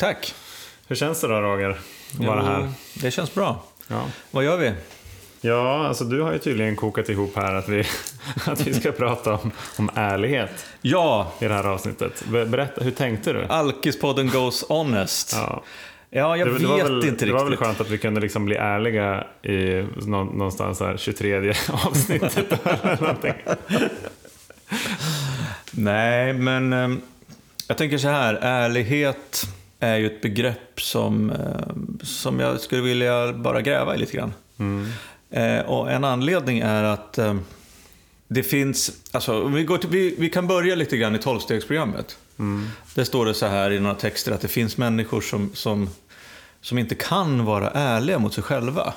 Tack. Hur känns det då Roger? Att vara här? Det känns bra. Ja. Vad gör vi? ja, alltså du har ju tydligen kokat ihop här att vi, att vi ska prata om, om ärlighet Ja, i det här avsnittet. Be- Berätta, hur tänkte du? Alkispodden goes honest. Ja, Ja. jag Det, vet det, väl, inte det var väl riktigt. skönt att vi kunde liksom bli ärliga i nå, någonstans här 23 avsnittet eller någonting. Nej, men ehm, jag tänker så här. Ärlighet är ju ett begrepp som, ehm, som jag skulle vilja bara gräva i lite grann. Eh, och en anledning är att ehm, det finns, alltså vi, går till, vi, vi kan börja lite grann i tolvstegsprogrammet. Där står det så här i några texter att det finns människor som, som, som inte kan vara ärliga mot sig själva.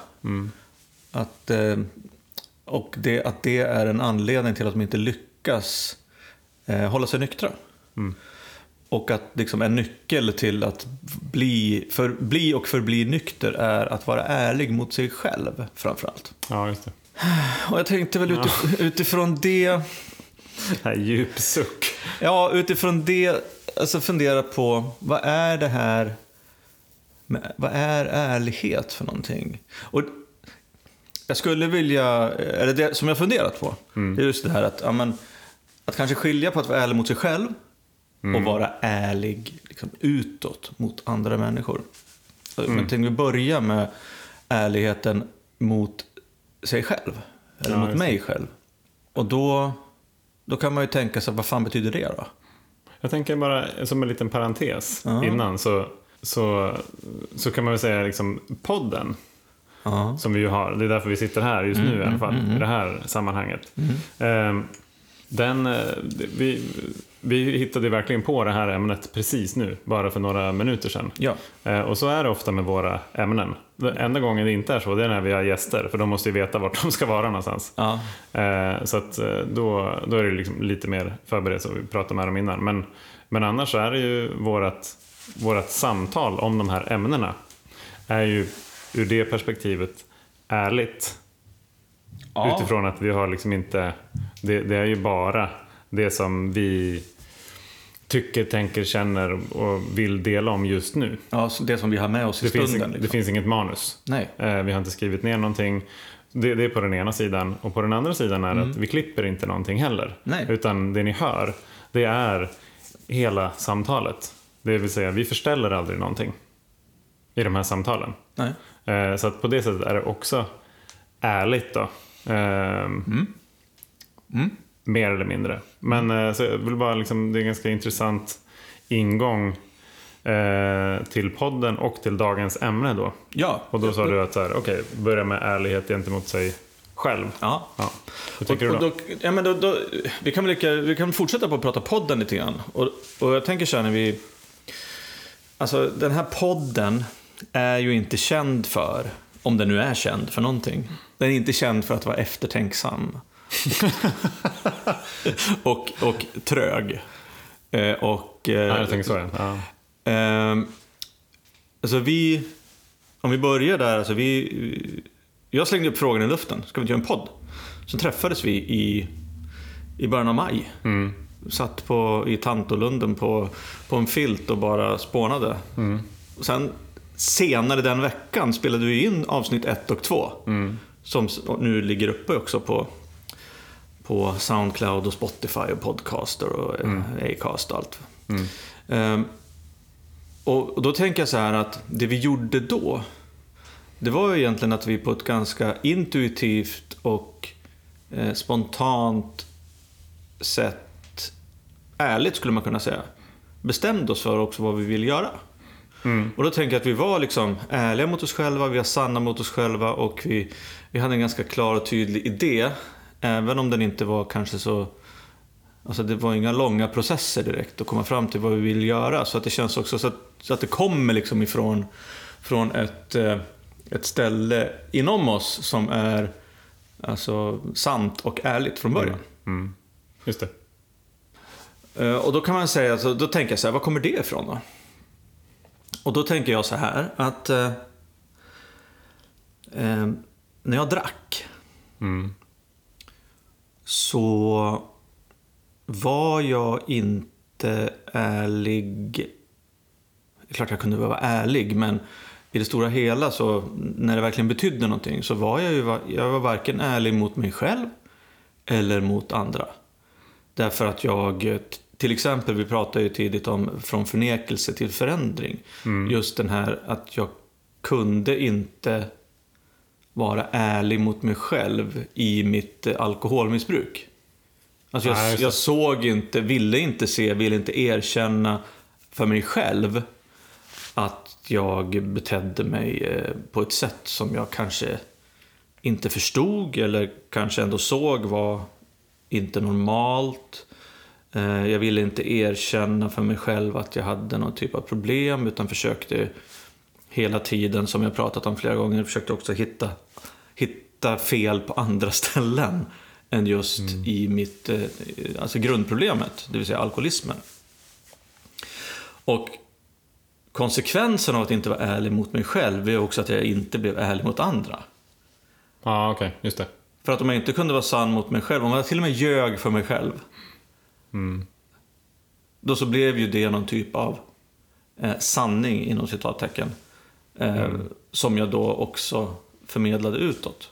Att, eh, och det, att det är en anledning till att de inte lyckas eh, hålla sig nyktra. Och att liksom en nyckel till att bli, för, bli och förbli nykter är att vara ärlig mot sig själv framförallt. Ja, just det. Och jag tänkte väl utif- utifrån det, Det här djupsuck. ja utifrån det, alltså fundera på vad är det här, med- vad är ärlighet för någonting? Och jag skulle vilja, eller det som jag funderat på, det är just det här att, ja, men, att kanske skilja på att vara ärlig mot sig själv och vara ärlig liksom, utåt mot andra människor. Men jag tänkte vi börja med ärligheten mot sig själv, eller Ja, mot mig själv. Och då, då kan man ju tänka sig, vad fan betyder det då? Jag tänker bara som en liten parentes innan så, så, så kan man väl säga liksom podden Ja. som vi ju har. Det är därför vi sitter här just nu i alla fall, i det här sammanhanget. Ehm, den, eh, vi, vi hittade verkligen på det här ämnet precis nu, bara för några minuter sedan. Ja. Eh, och så är det ofta med våra ämnen. Den enda gången det inte är så, det är när vi har gäster, för de måste ju veta vart de ska vara någonstans. Ja. Eh, så att eh, då, då är det liksom lite mer förberett, vi pratade med dem innan. Men, men annars så är det ju vårat, vårat samtal om de här ämnena är ju ur det perspektivet ärligt. Ja. Utifrån att vi har liksom inte, det, det är ju bara det som vi tycker, tänker, känner och vill dela om just nu. ja, det som vi har med oss i Det, stunden. finns, liksom. det finns inget manus. Nej. Eh, Vi har inte skrivit ner någonting. Det, det är på den ena sidan. Och på den andra sidan är det att vi klipper inte någonting heller. Mm. Nej. Utan det ni hör, det är hela samtalet. Det vill säga, vi förställer aldrig någonting i de här samtalen. Nej. Eh, Så att på det sättet är det också ärligt då. Ehm, Mer eller mindre. Men eh, så jag vill bara liksom, det är en ganska intressant ingång eh, till podden och till dagens ämne då. Ja. Och då sa du att så här, okej, börja med ärlighet gentemot sig själv. Ja. Ja. Hur tycker och, du och då? då, ja, men då, då, vi, kan lika, vi kan fortsätta på att prata podden lite grann. Och, och jag tänker så här när vi... Alltså den här podden är ju inte känd för, om den nu är känd för någonting. Den är inte känd för att vara eftertänksam. och, och trög. Eh, och, eh, Ja, jag tänker så ja. Ehm, alltså vi, om vi börjar där, alltså vi, jag slängde upp frågan i luften, ska vi inte göra en podd? Så träffades vi i, i början av maj. Satt på, i Tantolunden på, på en filt och bara spånade. Och sen senare den veckan spelade vi in avsnitt ett och två. Som s- nu ligger uppe också på, på Soundcloud och Spotify och Podcaster och mm. Acast och allt. Ehm, och, då tänker jag så här att det vi gjorde då, det var ju egentligen att vi på ett ganska intuitivt och eh, spontant sätt, ärligt skulle man kunna säga, bestämde oss för också vad vi ville göra. Och då tänker jag att vi var liksom ärliga mot oss själva, vi var sanna mot oss själva och vi, vi hade en ganska klar och tydlig idé. Även om den inte var kanske så... Alltså det var inga långa processer direkt att komma fram till vad vi vill göra. Så att det känns också så att, så att det kommer liksom ifrån från ett, eh, ett ställe inom oss som är alltså, sant och ärligt från början. Mm. Just det. Eh, Och då kan man säga, alltså, då tänker jag så här, var kommer det ifrån då? Och då tänker jag så här att eh, eh, när jag drack Mm. Så var jag inte ärlig. klart jag kunde vara ärlig, men i det stora hela så när det verkligen betydde någonting så var jag ju jag var varken ärlig mot mig själv eller mot andra. Därför att jag, till exempel, vi pratade ju tidigt om från förnekelse till förändring. Just den här att jag kunde inte vara ärlig mot mig själv i mitt eh, alkoholmissbruk. Alltså jag, jag såg inte, ville inte se, ville inte erkänna för mig själv att jag betedde mig eh, på ett sätt som jag kanske inte förstod eller kanske ändå såg var inte normalt. Eh, Jag ville inte erkänna för mig själv att jag hade någon typ av problem utan försökte hela tiden, som jag pratat om flera gånger, försökte också hitta, hitta fel på andra ställen än just i mitt, eh, alltså grundproblemet, det vill säga alkoholismen. Och konsekvensen av att inte vara ärlig mot mig själv är också att jag inte blev ärlig mot andra. Ja, okej, just det. För att om jag inte kunde vara sann mot mig själv, om jag till och med ljög för mig själv. Då så blev ju det någon typ av eh, sanning inom citattecken. Eh, Som jag då också förmedlade utåt.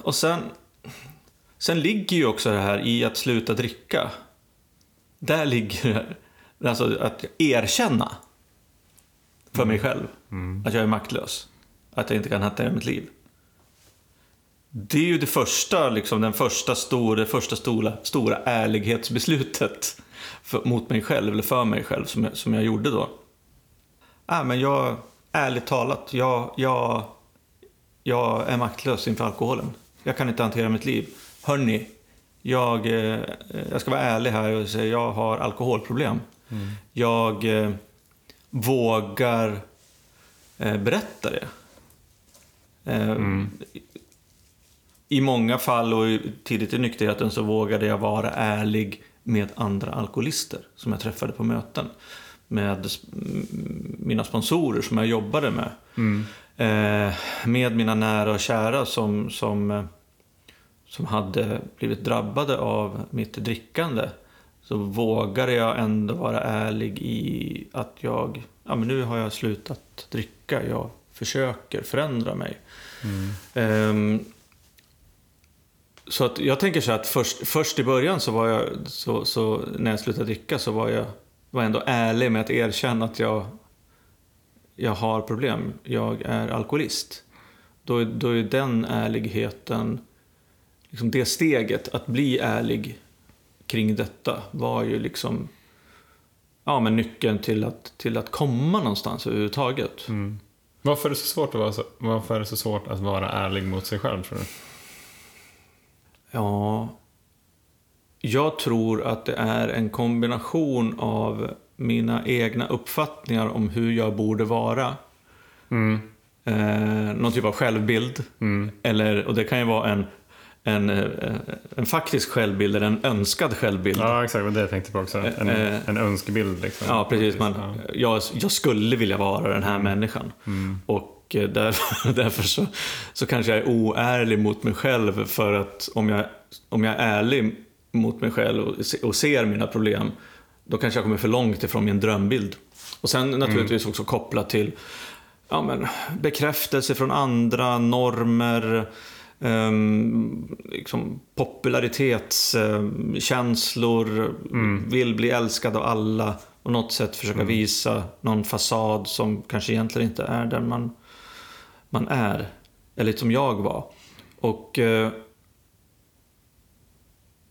Och sen, sen ligger ju också det här i att sluta dricka. Där ligger det, alltså att erkänna för mig själv att jag är maktlös. Att jag inte kan hantera mitt liv. Det är ju det första, liksom, den första stora, första stora, stora ärlighetsbeslutet för, mot mig själv, eller för mig själv, som jag, som jag gjorde då. Äh, men jag, ärligt talat, jag, jag, jag är maktlös inför alkoholen. Jag kan inte hantera mitt liv. Hörni, jag, eh, jag ska vara ärlig här och säga jag har alkoholproblem. Jag eh, vågar eh, berätta det. Eh, I många fall och tidigt i nykterheten så vågade jag vara ärlig med andra alkoholister som jag träffade på möten. Med mina sponsorer som jag jobbade med. Eh, med mina nära och kära som, som, eh, som hade blivit drabbade av mitt drickande. Så vågade jag ändå vara ärlig i att jag, ja men nu har jag slutat dricka. Jag försöker förändra mig. Ehm, så att jag tänker så här att först, först i början så var jag, så, så när jag slutade dricka så var jag, var ändå ärlig med att erkänna att jag, jag har problem. Jag är alkoholist. Då, då är den ärligheten, liksom det steget att bli ärlig kring detta var ju liksom ja, men nyckeln till att, till att komma någonstans överhuvudtaget. Varför är, det så svårt att vara så, varför är det så svårt att vara ärlig mot sig själv, tror du? Ja, jag tror att det är en kombination av mina egna uppfattningar om hur jag borde vara. Eh, någon typ av självbild. Eller, och det kan ju vara en, en, eh, en faktisk självbild eller en önskad självbild. Ja, exakt. Det det jag tänkte på också. En, Eh, en önskebild, liksom. Ja, precis. Man, Ja. jag, jag skulle vilja vara den här människan. Och eh, därför, därför så, så kanske jag är oärlig mot mig själv. För att om jag, om jag är ärlig mot mig själv och, och ser mina problem, då kanske jag kommer för långt ifrån min drömbild. Och sen naturligtvis också kopplat till ja, men, bekräftelse från andra, normer, um, liksom popularitetskänslor, vill bli älskad av alla och på något sätt försöka visa någon fasad som kanske egentligen inte är den man, man är. Eller som jag var. Och, eh,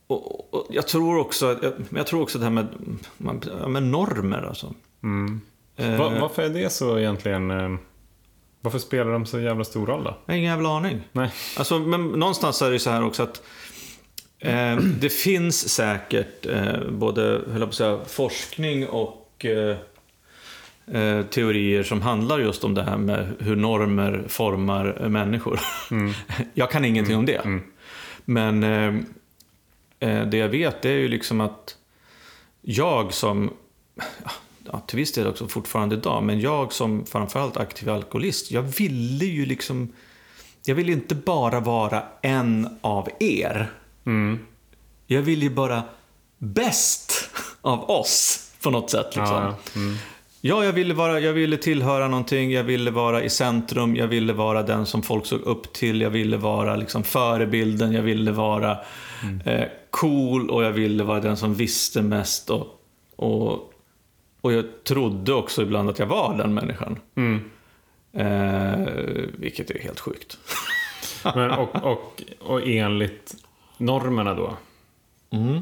och, och jag tror också jag, men jag tror också det här med, med normer alltså. Eh, Va, varför är det så egentligen? eh, Varför spelar de så jävla stor roll då? Jag har ingen jävla aning. Nej. Alltså, men någonstans är det ju så här också att eh, det finns säkert eh, både höll jag på att säga, forskning och eh, eh, teorier som handlar just om det här med hur normer formar människor. jag kan ingenting om det. Men eh, eh, det jag vet det är ju liksom att jag som, ja, till viss del också fortfarande idag, men jag som framförallt aktiv alkoholist, jag ville ju liksom, jag vill inte bara vara en av er. Jag vill ju bara bäst av oss på något sätt. Liksom. Ja, mm. Ja, jag ville, vara, jag ville tillhöra någonting, jag ville vara i centrum, jag ville vara den som folk såg upp till, jag ville vara liksom förebilden, jag ville vara eh, cool och jag ville vara den som visste mest. Och, och, och jag trodde också ibland att jag var den människan. Mm. Eh, vilket är helt sjukt. Men, och, och, och enligt normerna då? Mm.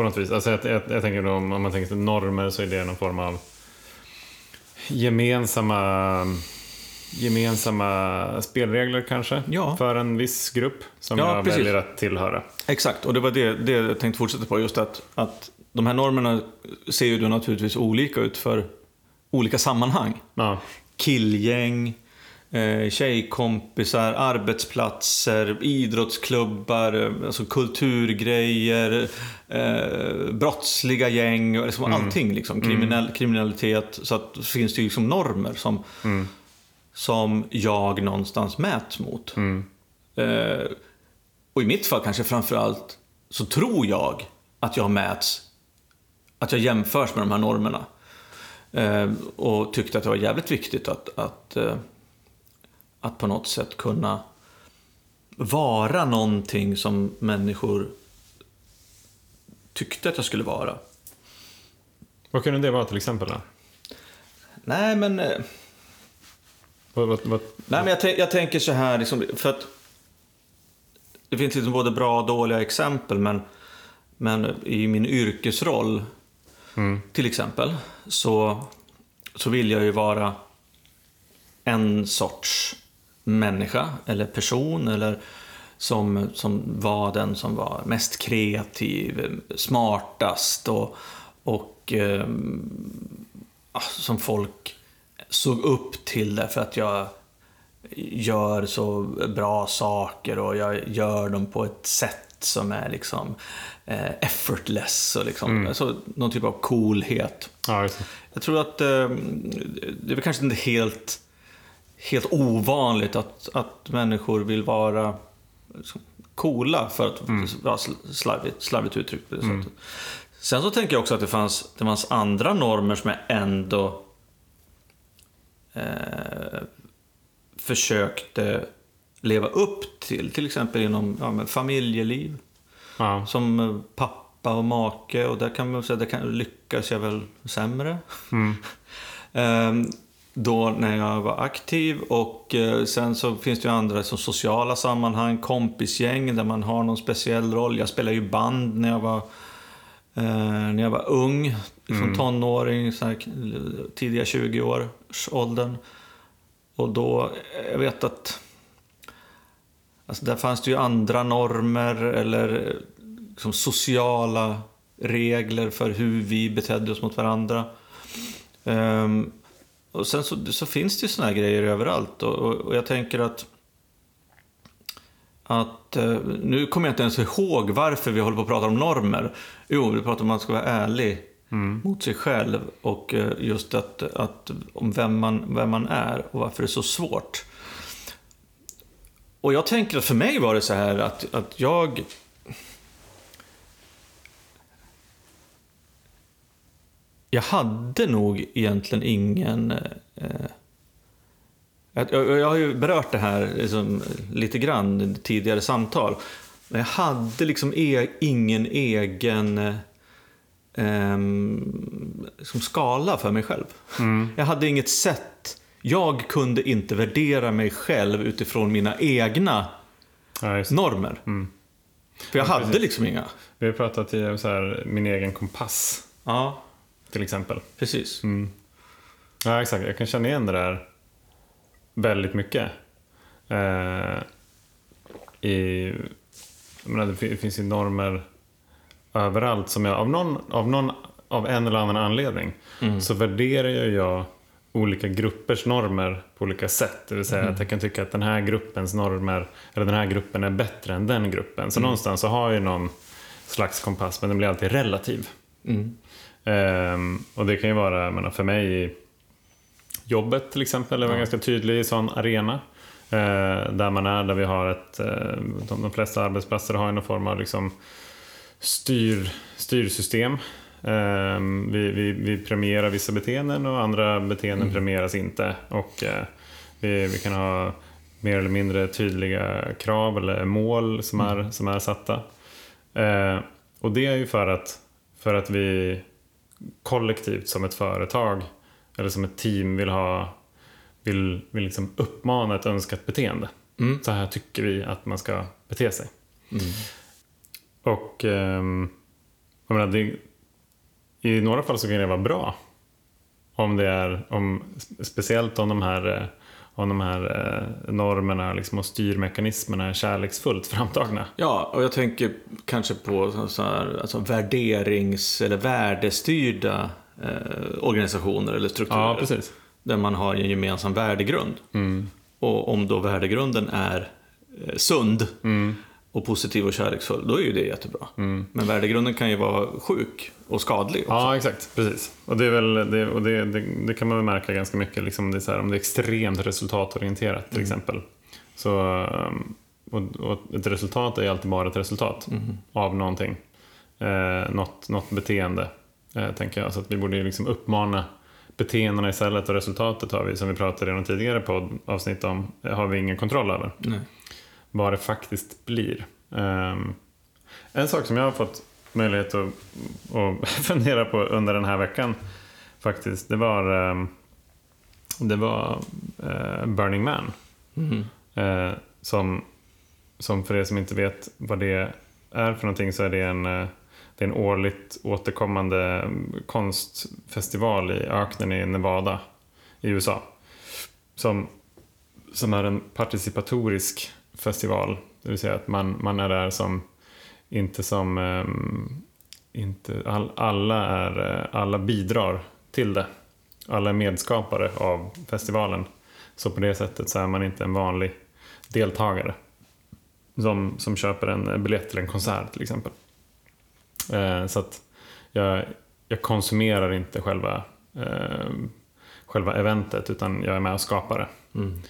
På något vis. Alltså jag, jag, jag tänker då, om man tänker sig normer så är det någon form av gemensamma, gemensamma spelregler kanske? Ja. För en viss grupp som Ja, jag precis. väljer att tillhöra. Exakt, och det var det, det jag tänkte fortsätta på. Just att, att de här normerna ser ju då naturligtvis olika ut för olika sammanhang. Ja. Killgäng, eh, tjejkompisar, arbetsplatser, idrottsklubbar, eh, alltså kulturgrejer, eh, brottsliga gäng, liksom allting. Liksom, kriminell, Kriminalitet. Så att det finns det ju liksom normer som, som jag någonstans mäts mot. Eh, och i mitt fall kanske framförallt så tror jag att jag mäts, att jag jämförs med de här normerna. Eh, och tyckte att det var jävligt viktigt att, att, eh, att på något sätt kunna vara någonting som människor tyckte att jag skulle vara. Vad kunde det vara till exempel? Då? Nej, men... Eh, Vad, vad, vad, Nej, men jag, jag tänker så här, liksom, för att det finns liksom både bra och dåliga exempel, men, men i min yrkesroll, till exempel, så, så vill jag ju vara en sorts människa eller person eller som, som var den som var mest kreativ, smartast och, och eh, som folk såg upp till därför att jag gör så bra saker och jag gör dem på ett sätt som är liksom eh, effortless och liksom, alltså, någon typ av coolhet. ja. Jag tror att eh, det är väl kanske inte helt, helt ovanligt att, att människor vill vara liksom, coola, för att vara sl- slarvigt, slarvigt uttryckt på det sättet. Sen så tänker jag också att det fanns, det fanns andra normer som jag ändå eh, försökte leva upp till. Till exempel inom ja, men familjeliv. Ja. Som eh, pappa och make och där kan man säga, där kan, lyckas jag väl sämre. Ehm, då när jag var aktiv och eh, sen så finns det ju andra som sociala sammanhang, kompisgäng där man har någon speciell roll. Jag spelade ju band när jag var, eh, när jag var ung, som tonåring, så här, tidiga 20-årsåldern. Och då, jag vet att Alltså där fanns det ju andra normer eller liksom sociala regler för hur vi betedde oss mot varandra. Ehm, och sen så, så finns det ju såna här grejer överallt och, och, och jag tänker att att, eh, nu kommer jag inte ens ihåg varför vi håller på att prata om normer. Jo, vi pratar om att man ska vara ärlig mot sig själv och eh, just att, att om vem man, vem man är och varför det är så svårt. Och jag tänker att för mig var det så här att, att jag... Jag hade nog egentligen ingen... Eh, jag, jag jag har ju berört det här liksom, lite grann i tidigare samtal. Men jag hade liksom e, ingen egen eh, liksom skala för mig själv. Jag hade inget sätt. Jag kunde inte värdera mig själv utifrån mina egna Ja, normer. För jag hade liksom inga. Vi har pratat i så här, min egen kompass, Ja, till exempel. precis. Ja, exakt. Jag kan känna igen det där väldigt mycket. Eh, i, menar, det fin- finns ju normer överallt som jag av någon, av någon av en eller annan anledning så värderar jag olika gruppers normer på olika sätt. Det vill säga att jag kan tycka att den här gruppens normer eller den här gruppen är bättre än den gruppen. Så någonstans så har jag ju någon slags kompass men den blir alltid relativ. Ehm, och det kan ju vara, menar, för mig i jobbet till exempel, är en ganska tydlig sån arena. Eh, där man är, där vi har ett, eh, de, de flesta arbetsplatser har ju någon form av liksom styr, styrsystem. Ehm, vi, vi, vi premierar vissa beteenden och andra beteenden premieras inte. Och eh, vi, vi kan ha mer eller mindre tydliga krav eller mål som är, som är satta. Eh, och det är ju för att, för att vi kollektivt som ett företag eller som ett team vill ha vill, vill liksom uppmana ett önskat beteende. Mm. Så här tycker vi att man ska bete sig. Och ehm, jag menar, det, i några fall så kan det vara bra. Om det är, om, speciellt om de här, om de här eh, normerna liksom, och styrmekanismerna är kärleksfullt framtagna. Ja, och jag tänker kanske på så- så här, alltså värderings eller värdestyrda eh, organisationer eller strukturer. Ja, precis. Där man har en gemensam värdegrund. Mm. Och om då värdegrunden är eh, sund Mm. Och positiv och kärleksfull, då är ju det jättebra. Men värdegrunden kan ju vara sjuk och skadlig också. Ja, exakt. Precis. Och det, är väl, det, och det, det, det kan man väl märka ganska mycket liksom det här, om det är extremt resultatorienterat till exempel. Så, um, och, och ett resultat är alltid bara ett resultat av någonting. Eh, något, något beteende, eh, tänker jag. Så att vi borde ju liksom uppmana beteendena istället och resultatet har vi, som vi pratade i någon tidigare poddavsnitt om, har vi ingen kontroll över Nej. Vad det faktiskt blir. Ehm, en sak som jag har fått möjlighet att, att fundera på under den här veckan faktiskt, det var, ehm, det var eh, Burning Man. Mhm. Eh, som, som för er som inte vet vad det är för någonting så är det en, eh, det är en årligt återkommande mm, konstfestival i öknen i Nevada i USA. Som, som är en participatorisk festival. Det vill säga att man, man är där som, inte som, ehm, inte, all, alla, är, eh, alla bidrar till det. Alla är medskapare av festivalen. Så på det sättet så är man inte en vanlig deltagare. Som, som köper en biljett till en konsert till exempel. Eh, så att jag, jag konsumerar inte själva, eh, själva eventet utan jag är med och skapar det. Mm.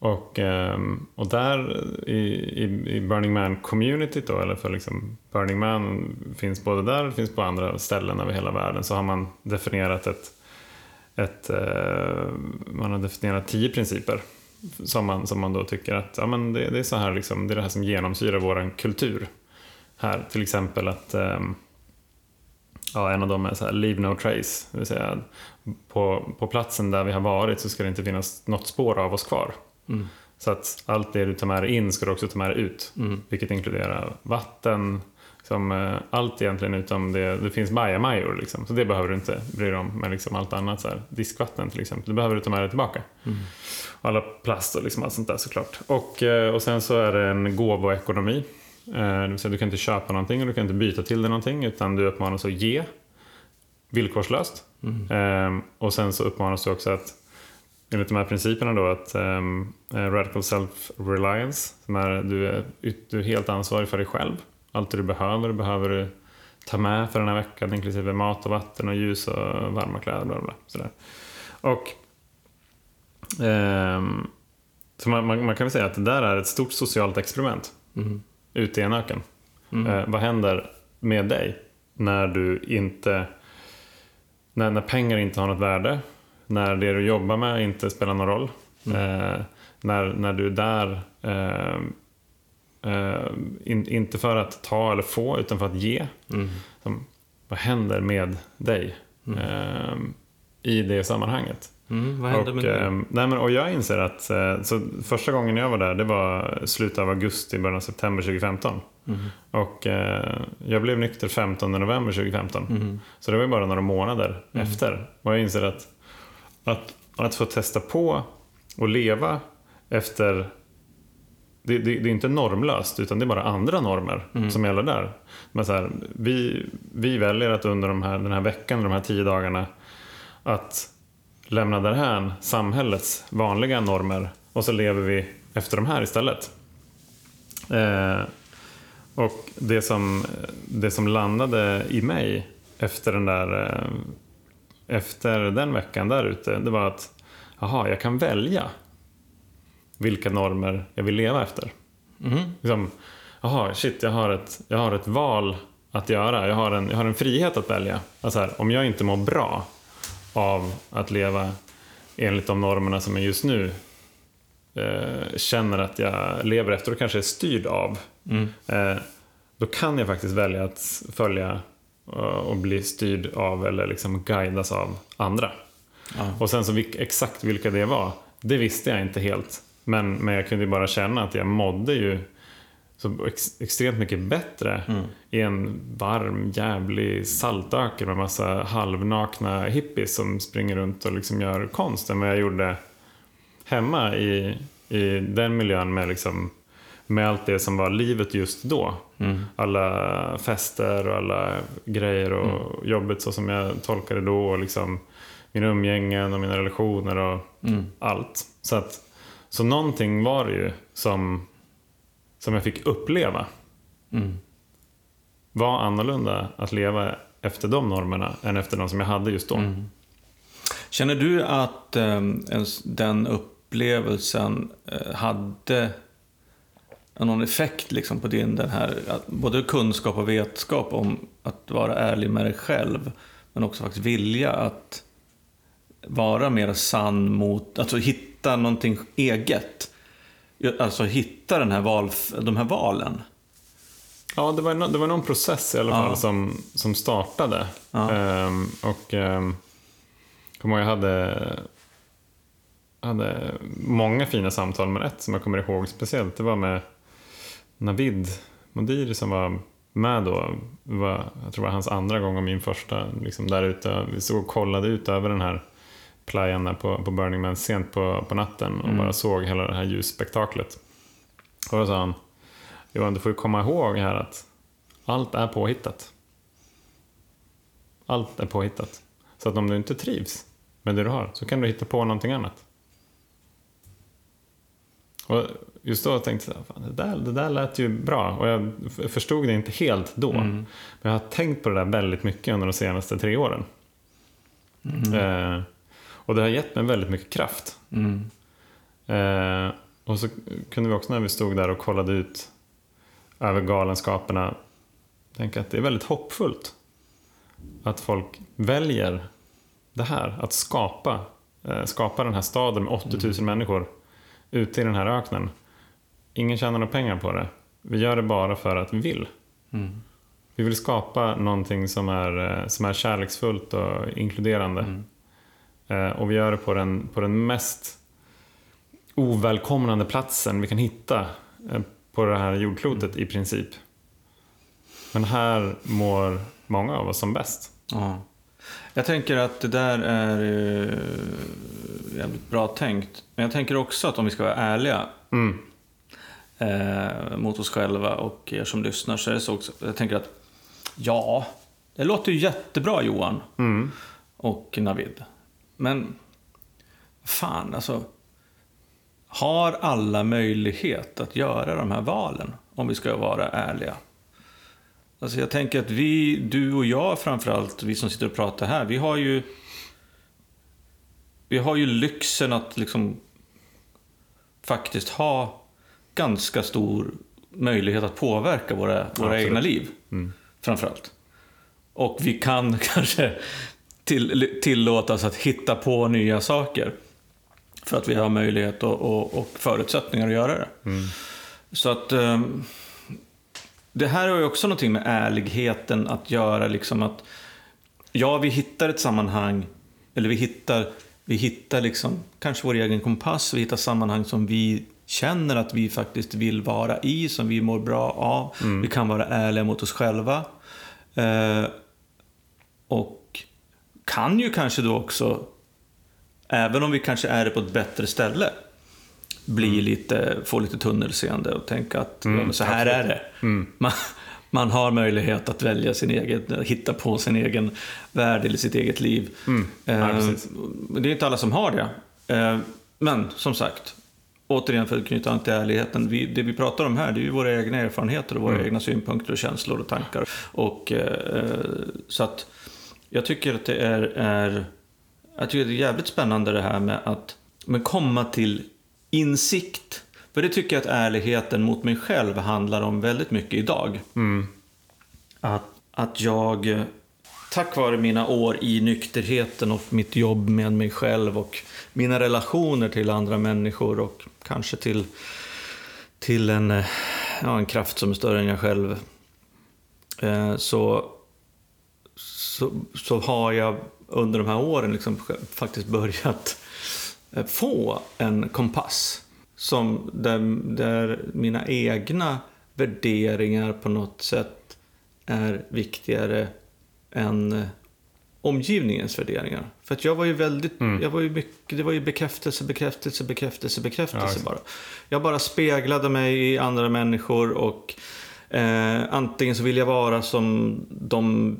Och, ehm, och där i, i, i Burning Man-communityt då, eller för liksom Burning Man finns både där och finns på andra ställen över hela världen, så har man definierat ett, ett eh, man har definierat tio principer som man, som man då tycker att ja, men det, det är så här liksom, det är det här som genomsyrar vår kultur. Här, till exempel att ehm, Ja, en av dem är så här, leave no trace. Det vill säga, på, på platsen där vi har varit så ska det inte finnas något spår av oss kvar. Mm. Så att allt det du tar med dig in ska du också ta med dig ut. Mm. Vilket inkluderar vatten, som, eh, allt egentligen utom det. Det finns bajamajor liksom, så det behöver du inte bry dig om. Men liksom allt annat, så här, diskvatten till exempel, det behöver du ta med dig tillbaka. Mm. Alla plast och liksom allt sånt där såklart. Och, eh, och sen så är det en gåvoekonomi. Eh, Det vill säga du kan inte köpa någonting och du kan inte byta till dig någonting utan du uppmanas att ge villkorslöst. Mm. Eh, och sen så uppmanas du också att enligt de här principerna då att eh, radical self-reliance, som är du, är yt- du är helt ansvarig för dig själv. Allt det du behöver behöver du ta med för den här veckan, inklusive mat och vatten och ljus och varma kläder. Bla bla, sådär. Och ehm, så man, man, man kan väl säga att det där är ett stort socialt experiment Mm. ute i en öken. Mm. Eh, vad händer med dig när du inte när, när pengar inte har något värde, när det du jobbar med inte spelar någon roll, eh, när, när du är där eh, eh, in, inte för att ta eller få utan för att ge. Mm. Som, vad händer med dig eh, i det sammanhanget? Mm. Vad hände och, med det? eh, nej, men, och jag inser att eh, så första gången jag var där, det var slutet av augusti, början av september 2015. Mm. Och eh, jag blev nykter 15 november 2015. Mm. Så det var ju bara några månader efter. Och jag inser att, att, att få testa på och leva efter det, det, det är inte normlöst, utan det är bara andra normer som gäller där. Men så här, vi, vi väljer att under de här, den här veckan, de här tio dagarna, att lämna därhän samhällets vanliga normer och så lever vi efter de här istället. Eh, och det som, det som landade i mig efter den där eh, efter den veckan där ute, det var att jaha, jag kan välja vilka normer jag vill leva efter. Mm. Liksom, jaha, shit, jag har ett, jag har ett val att göra. Jag har en, jag har en frihet att välja. Alltså här, om jag inte mår bra av att leva enligt de normerna som jag just nu eh, känner att jag lever efter och kanske är styrd av. Mm. Eh, då kan jag faktiskt välja att följa och bli styrd av eller liksom guidas av andra. Ja. Och sen så exakt vilka det var, det visste jag inte helt. Men, men jag kunde ju bara känna att jag mådde ju så ex, extremt mycket bättre Mm. i en varm, jävlig saltöken med massa halvnakna hippies som springer runt och liksom gör konst än vad jag gjorde hemma i, i den miljön med, liksom, med allt det som var livet just då. Mm. Alla fester och alla grejer och jobbet så som jag tolkade då. Och liksom mina umgängen och mina relationer och Mm. allt. Så, att, så någonting var det ju som, som jag fick uppleva. Mm. Var annorlunda att leva efter de normerna än efter de som jag hade just då. Mm. Känner du att eh, den upplevelsen eh, hade någon effekt liksom, på din den här, både kunskap och vetskap om att vara ärlig med dig själv, men också faktiskt vilja att vara mer sann mot, alltså hitta någonting eget. Alltså hitta den här val, de här valen. Ja, det var, no, det var någon process i alla Ja. fall som, som startade. Ja. Ehm, och um, kommer jag hade, hade många fina samtal, men ett som jag kommer ihåg speciellt, det var med Navid Modiri som var med då. Var, jag tror det var hans andra gång och min första liksom där ute. Vi såg och kollade ut över den här playan där på, på Burning Man sent på, på natten och Mm. bara såg hela det här ljusspektaklet. Och då sa han, Johan du får ju komma ihåg här att allt är påhittat. Allt är påhittat. Så att om du inte trivs med det du har så kan du hitta på någonting annat. Och just då tänkte jag, fan, det, där, det där lät ju bra. Och jag förstod det inte helt då. Men jag har tänkt på det där väldigt mycket under de senaste tre åren. Eh, och det har gett mig väldigt mycket kraft. Mm. Eh, och så kunde vi också när vi stod där och kollade ut över galenskaperna tänka att det är väldigt hoppfullt att folk väljer det här, att skapa, eh, skapa den här staden med 80 000 människor ute i den här öknen. Ingen tjänar några pengar på det. Vi gör det bara för att vi vill. Mm. Vi vill skapa någonting som är, eh, som är kärleksfullt och inkluderande. Eh, och vi gör det på den, på den mest ovälkomnande platsen vi kan hitta eh, på det här jordklotet i princip. Men här mår många av oss som bäst. Ja. Jag tänker att det där är eh, jävligt bra tänkt. Men jag tänker också att om vi ska vara ärliga Mm. Eh, mot oss själva och er som lyssnar så är det så också. Jag tänker att ja, det låter ju jättebra Johan Mm. och Navid. Men fan alltså. Har alla möjlighet att göra de här valen? Om vi ska vara ärliga. Alltså jag tänker att vi, du och jag framförallt, vi som sitter och pratar här, vi har ju vi har ju lyxen att liksom faktiskt ha ganska stor möjlighet att påverka våra, våra Absolut. egna liv. Framförallt. Och vi kan kanske till, tillåtas att hitta på nya saker. För att vi har möjlighet och, och, och förutsättningar att göra det. Så att ehm, det här har ju också någonting med ärligheten att göra. Liksom att, ja, vi hittar ett sammanhang, eller vi hittar, vi hittar liksom, kanske vår egen kompass, vi hittar sammanhang som vi känner att vi faktiskt vill vara i, som vi mår bra av. Vi kan vara ärliga mot oss själva. Eh, och kan ju kanske då också, även om vi kanske är på ett bättre ställe, bli lite, få lite tunnelseende och tänka att men så här är det. Man, man har möjlighet att välja sin egen, hitta på sin egen värld eller sitt eget liv. Ja, Eh, det är inte alla som har det. Eh, men som sagt, återigen för att knyta an till ärligheten. Vi, det vi pratar om här det är ju våra egna erfarenheter och våra egna synpunkter och känslor och tankar. Och, eh, så att jag tycker att det är, är, jag tycker det är jävligt spännande det här med att men komma till insikt. För det tycker jag att ärligheten mot mig själv handlar om väldigt mycket idag. Att att jag, eh, tack vare mina år i nykterheten och mitt jobb med mig själv och mina relationer till andra människor och kanske till, till en, eh, ja, en kraft som är större än jag själv, eh, så, så, så har jag under de här åren liksom faktiskt börjat eh, få en kompass. Som där, där mina egna värderingar på något sätt är viktigare än eh, omgivningens värderingar. För att jag var ju väldigt, Mm. jag var ju mycket, det var ju bekräftelse, bekräftelse, bekräftelse, bekräftelse exakt. bara. Jag bara speglade mig i andra människor och eh, antingen så vill jag vara som de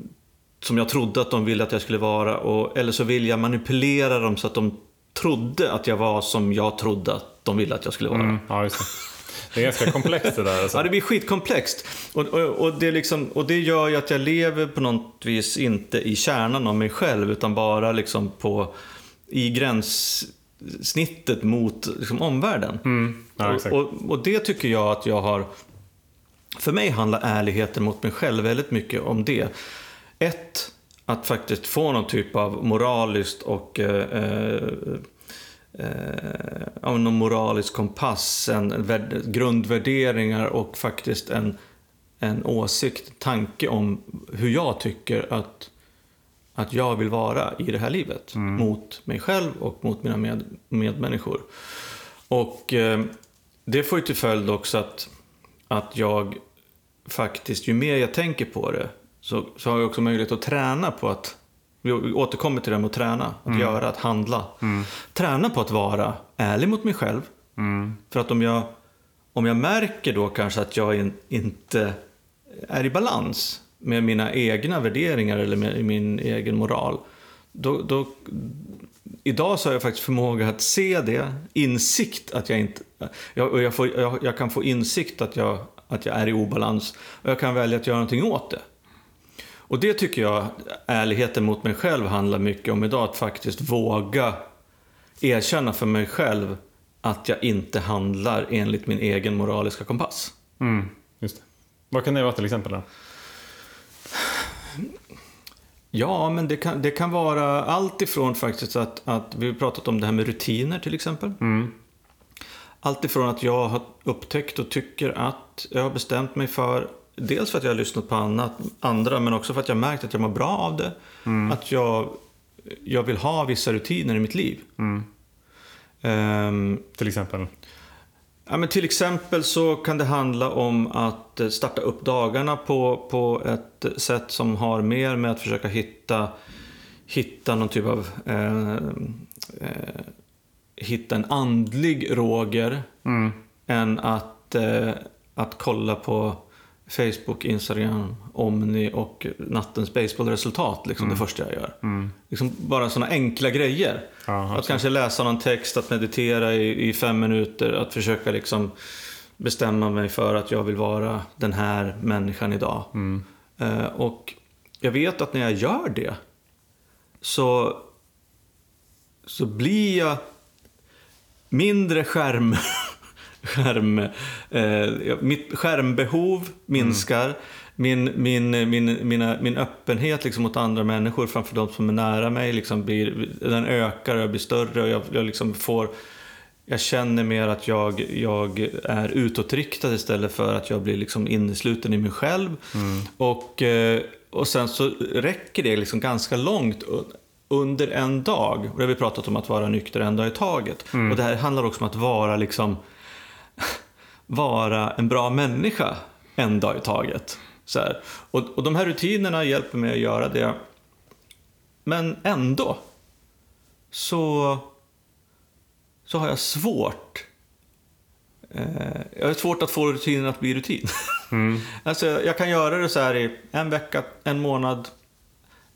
som jag trodde att de ville att jag skulle vara och, eller så vill jag manipulera dem så att de trodde att jag var som jag trodde att de ville att jag skulle vara. Mm, ja, det. Är ganska komplext det där. Alltså. Ja, det blir skitkomplext. Och, och, och, det liksom, och det gör ju att jag lever på något vis inte i kärnan av mig själv utan bara liksom på, i gränssnittet mot liksom, omvärlden. Mm, ja, och, och, och det tycker jag att jag har... För mig handlar ärligheten mot mig själv väldigt mycket om det. Ett, att faktiskt få någon typ av moraliskt och eh, eh, någon moralisk kompass, en värd- grundvärderingar och faktiskt en, en åsikt, tanke om hur jag tycker att, att jag vill vara i det här livet. Mot mig själv och mot mina med, medmänniskor. Och eh, det får ju till följd också att, att jag faktiskt, ju mer jag tänker på det, så, så har jag också möjlighet att träna på att, vi återkommer till det med att träna, att göra, att handla. Träna på att vara ärlig mot mig själv. Mm, För att om jag, om jag märker då kanske att jag in, inte är i balans med mina egna värderingar eller med min egen moral. Då, då, idag så har jag faktiskt förmåga att se det, insikt att jag inte... Jag, jag, får, jag, jag kan få insikt att jag, att jag är i obalans och jag kan välja att göra någonting åt det. Och det tycker jag, ärligheten mot mig själv handlar mycket om idag. Att faktiskt våga erkänna för mig själv att jag inte handlar enligt min egen moraliska kompass. Mm, just det. Vad kan det vara till exempel då? Ja, men det kan, det kan vara allt ifrån faktiskt att, att vi har pratat om det här med rutiner till exempel. Mm, Allt ifrån att jag har upptäckt och tycker att jag har bestämt mig för Dels för att jag har lyssnat på annat, andra, men också för att jag märkt att jag mår bra av det. Att jag, jag vill ha vissa rutiner i mitt liv. mm. Ehm, Till exempel? Ja, men till exempel så kan det handla om att eh, starta upp dagarna på, på ett sätt som har mer med att försöka hitta, hitta någon typ av... Eh, eh, hitta en andlig Roger Mm, än att, eh, att kolla på Facebook, Instagram, Omni och nattens baseballresultat. Liksom det första jag gör. mm. Liksom bara sådana enkla grejer. Ja, Att absolut. kanske läsa någon text, att meditera i, i fem minuter, att försöka liksom bestämma mig för att jag vill vara den här människan idag. Mm. Eh, och jag vet att när jag gör det så, så blir jag mindre skärm... skärm eh, mitt skärmbehov minskar. Min, min, min, mina, min öppenhet liksom mot andra människor framför de som är nära mig liksom blir, den ökar och jag blir större. Och jag, jag, liksom får, jag känner mer att jag, jag är utåtriktad istället för att jag blir liksom innesluten i mig själv. Och, eh, och sen så räcker det liksom ganska långt un- under en dag. Och det har vi pratat om att vara nykter en dag i taget. Och det här handlar också om att vara liksom vara en bra människa en dag i taget. Så här. Och, och de här rutinerna hjälper mig att göra det. Men ändå så, så har jag svårt eh, jag har svårt att få rutinen att bli rutin. alltså, jag kan göra det så här i en vecka, en månad,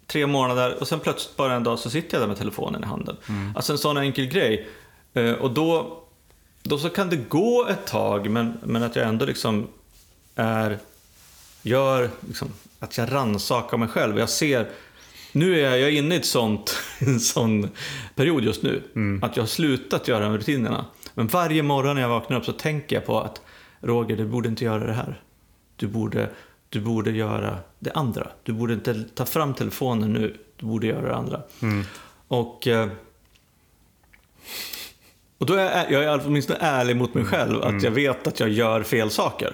tre månader och sen plötsligt bara en dag så sitter jag där med telefonen i handen. Alltså en sån enkel grej. Eh, och då, då så kan det gå ett tag men, men att jag ändå liksom är, gör, liksom, att jag rannsakar mig själv. Jag ser, nu är jag, inne i ett sånt, en sån period just nu. Att jag har slutat göra med rutinerna. Men varje morgon när jag vaknar upp så tänker jag på att Roger, du borde inte göra det här. Du borde, du borde göra det andra. Du borde inte ta fram telefonen nu, du borde göra det andra. Och, eh, och då är jag, jag är åtminstone ärlig mot mig själv, att jag vet att jag gör fel saker.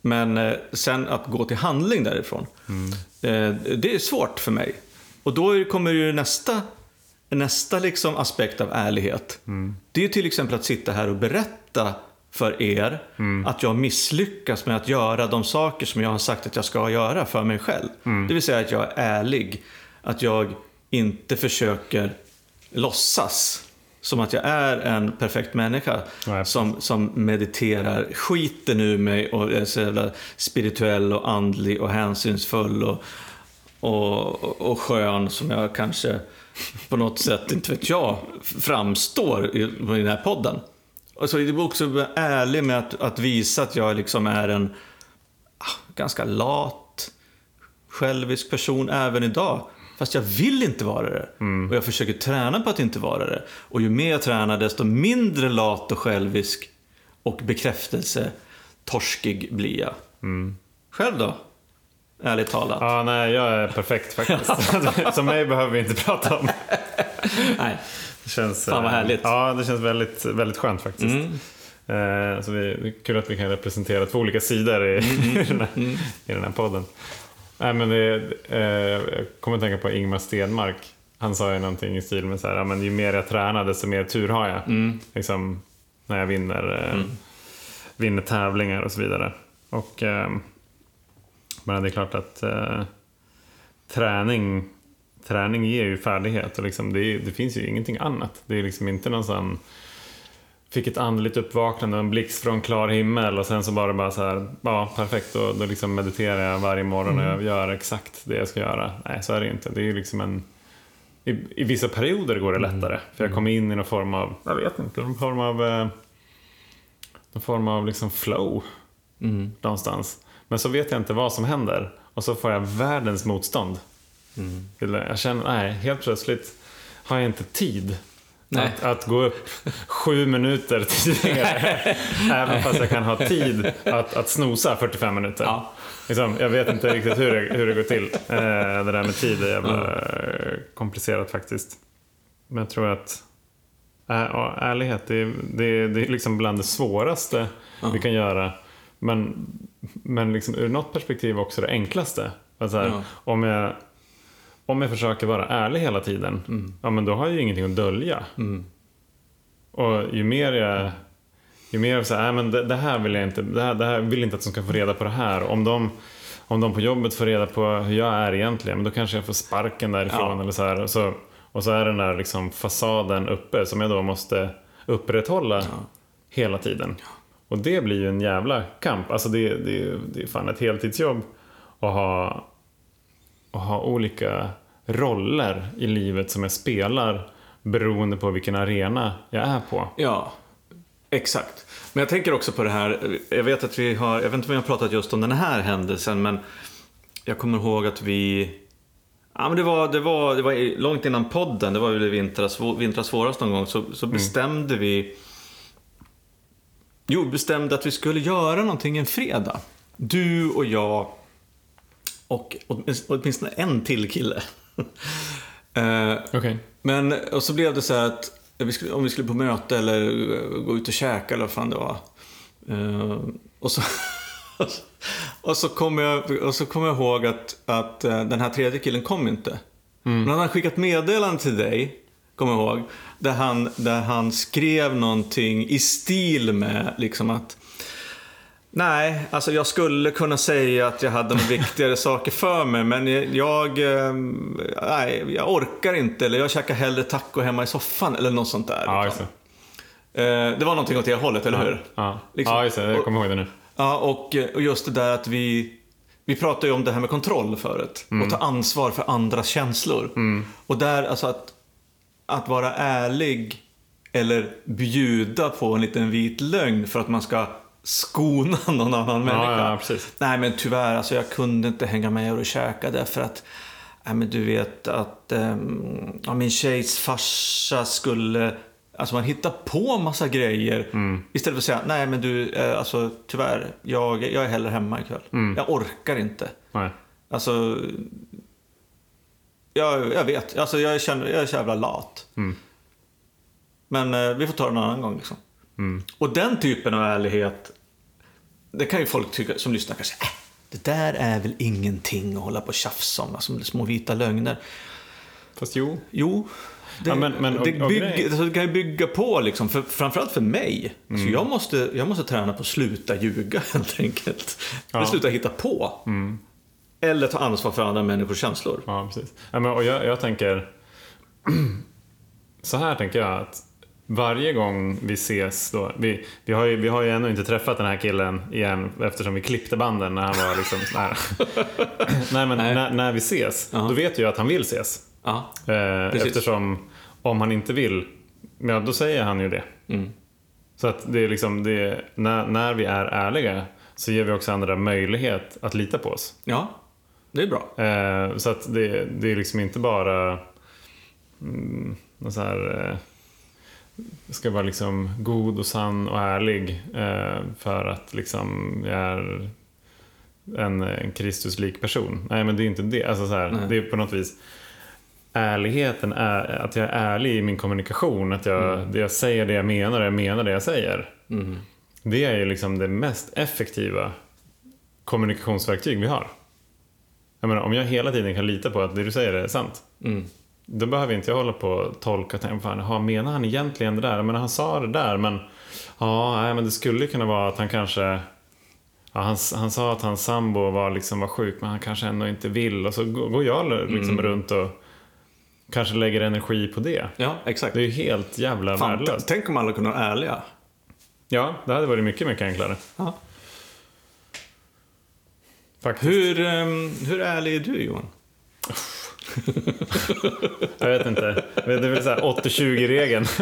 Men eh, sen att gå till handling därifrån, eh, det är svårt för mig. Och då kommer ju nästa, nästa liksom aspekt av ärlighet. Det är till exempel att sitta här och berätta för er att jag misslyckas med att göra de saker som jag har sagt att jag ska göra för mig själv. Det vill säga att jag är ärlig. Att jag inte försöker låtsas som att jag är en perfekt människa Nej. som, som mediterar skiten ur mig och är så jävla spirituell och andlig och hänsynsfull och, och, och skön som jag kanske på något sätt, inte vet jag, framstår i, i den här podden. Och så är det också vara ärlig med att, att visa att jag liksom är en ah, ganska lat, självisk person även idag. Fast jag vill inte vara det. Och jag försöker träna på att inte vara det. Och ju mer jag tränar desto mindre lat och självisk och bekräftelse torskig blir jag. Själv då? Ärligt talat. Ja, nej, jag är perfekt faktiskt. så mig behöver vi inte prata om. Nej. Det känns, Fan, vad eh, härligt. Ja, det känns väldigt, väldigt skönt faktiskt. Mm. Eh, så det är kul att vi kan representera två olika sidor i, Mm, i, den, här, i den här podden. Nej, men det, eh, jag kommer att tänka på Ingmar Stenmark. Han sa ju någonting i stil med så här, men ju mer jag tränar desto mer tur har jag. Mm. Liksom, när jag vinner, eh, vinner tävlingar och så vidare. Och, eh, men det är klart att eh, träning, träning ger ju färdighet och liksom det, är- det finns ju ingenting annat. Det är liksom inte någon sån Fick ett andligt uppvaknande, en blixt från klar himmel och sen så bara bara så här, ja perfekt, då, då liksom mediterar jag varje morgon och jag gör exakt det jag ska göra. Nej, så är det inte. Det är ju liksom en... I, I vissa perioder går det lättare, för jag kommer in i någon form av, jag vet inte, någon form av... Eh, någon form av liksom flow Mm. någonstans. Men så vet jag inte vad som händer och så får jag världens motstånd. Mm. Jag känner, nej, helt plötsligt har jag inte tid. Att, att gå upp sju minuter tidigare. Även fast jag kan ha tid att, att snosa 45 minuter. Ja. Liksom, jag vet inte riktigt hur det, hur det går till. Eh, det där med tid är jävla eh, komplicerat faktiskt. Men jag tror att ja, ärlighet, det är, det, det är liksom bland det svåraste vi kan göra. Men, men liksom, ur något perspektiv också det enklaste. Här, Ja. om, jag, om jag försöker vara ärlig hela tiden, ja, men då har jag ju ingenting att dölja. Mm. Och ju mer jag ju mer jag säger, "Nej, men det, det här vill jag inte, det här, det här vill inte att de ska få reda på det här. Om de, om de på jobbet får reda på hur jag är egentligen, men då kanske jag får sparken därifrån. Ja. Eller så här. Och, så, och så är den där liksom fasaden uppe som jag då måste upprätthålla hela tiden. Och det blir ju en jävla kamp. Alltså det, det, det är fan ett heltidsjobb att ha, att ha olika roller i livet som jag spelar beroende på vilken arena jag är på. Ja, exakt. Men jag tänker också på det här, jag vet att vi har, jag vet inte om vi har pratat just om den här händelsen, men jag kommer ihåg att vi Ja, men det, var, det, var, det var långt innan podden, det var väl i vintras, vintras våras någon gång, så, så bestämde vi Jo, bestämde att vi skulle göra någonting en fredag. Du och jag och åtminst- åtminstone en till kille. Eh, Okej. men, och så blev det så här att vi skulle, om vi skulle på möte eller eh, gå ut och käka eller vad fan det var. Eh, och så, och så kommer jag, och så kommer jag ihåg att, att eh, den här tredje killen kom inte. Men han hade skickat meddelande till dig, kommer jag ihåg, där han, där han skrev någonting i stil med liksom att Nej, alltså jag skulle kunna säga att jag hade några viktigare saker för mig, men jag, eh, nej, jag orkar inte, eller jag käkar hellre taco hemma i soffan, eller något sånt där. Ja, liksom. det. Eh, det var någonting åt det hållet, eller hur? Ja, Liksom. ja just det. Jag kommer ihåg det nu. Ja, och, och just det där att vi... Vi pratade ju om det här med kontroll förut. Och ta ansvar för andras känslor. Och där, alltså att, att vara ärlig eller bjuda på en liten vit lögn för att man ska skona någon annan människa. ja, precis. Nej, men tyvärr, alltså jag kunde inte hänga med och käka därför att Nej, men du vet att ehm, ja, min tjejs farsa skulle Alltså man hittar på massa grejer istället för att säga nej men du, eh, alltså tyvärr, jag, jag är hellre hemma ikväll. Jag orkar inte. Nej. Alltså, jag, jag vet, alltså jag, känner, jag är så jävla lat. Men eh, vi får ta det en annan gång liksom. Och den typen av ärlighet, det kan ju folk tycka, som lyssnar kanske, äh, det där är väl ingenting att hålla på och tjafsa om, alltså, små vita lögner. Fast jo. Jo, det, Ja, men- men- och- det, bygger, alltså, det kan ju bygga på, liksom, för, framförallt för mig. Mm. Så jag, måste, jag måste träna på att sluta ljuga helt enkelt. Ja. Sluta hitta på. Eller ta ansvar för andra människors känslor. Ja, precis. Ja, men, och jag, jag tänker... så här tänker jag att varje gång vi ses då, vi, vi, har ju, vi har ju ännu inte träffat den här killen igen eftersom vi klippte banden när han var liksom här. Nej men Nej. När, när vi ses, Ja. då vet jag att han vill ses. Ja. Eh, Precis. eftersom om han inte vill, ja då säger han ju det. Mm. Så att det är liksom, det är, när, när vi är ärliga så ger vi också andra möjlighet att lita på oss. ja, det är bra. Eh, så att det, det är liksom inte bara mm, så här, eh, ska vara liksom god och sann och ärlig eh, för att liksom jag är en, en Kristuslik person. Nej men det är inte det. Alltså så här, det är på något vis ärligheten är att jag är ärlig i min kommunikation. Att jag, det jag säger det jag menar och jag menar det jag säger. Mm. Det är ju liksom det mest effektiva kommunikationsverktyg vi har. Jag menar, om jag hela tiden kan lita på att det du säger är sant. Mm. Då behöver inte jag hålla på och tolka och tänka, fan, aha, menar han egentligen det där? Men han sa det där, men ja, nej, men det skulle kunna vara att han kanske ja, han, han sa att hans sambo var, liksom, var sjuk, men han kanske ändå inte vill. Och så går jag liksom runt och kanske lägger energi på det. Ja, exakt. Det är ju helt jävla Fan, värdelöst. tänk om alla kunde vara ärliga. Ja, det hade varit mycket, mycket enklare. Ja. Faktiskt. Hur, ehm, hur ärlig är du Johan? Jag vet inte. Det är väl såhär 80-20-regeln.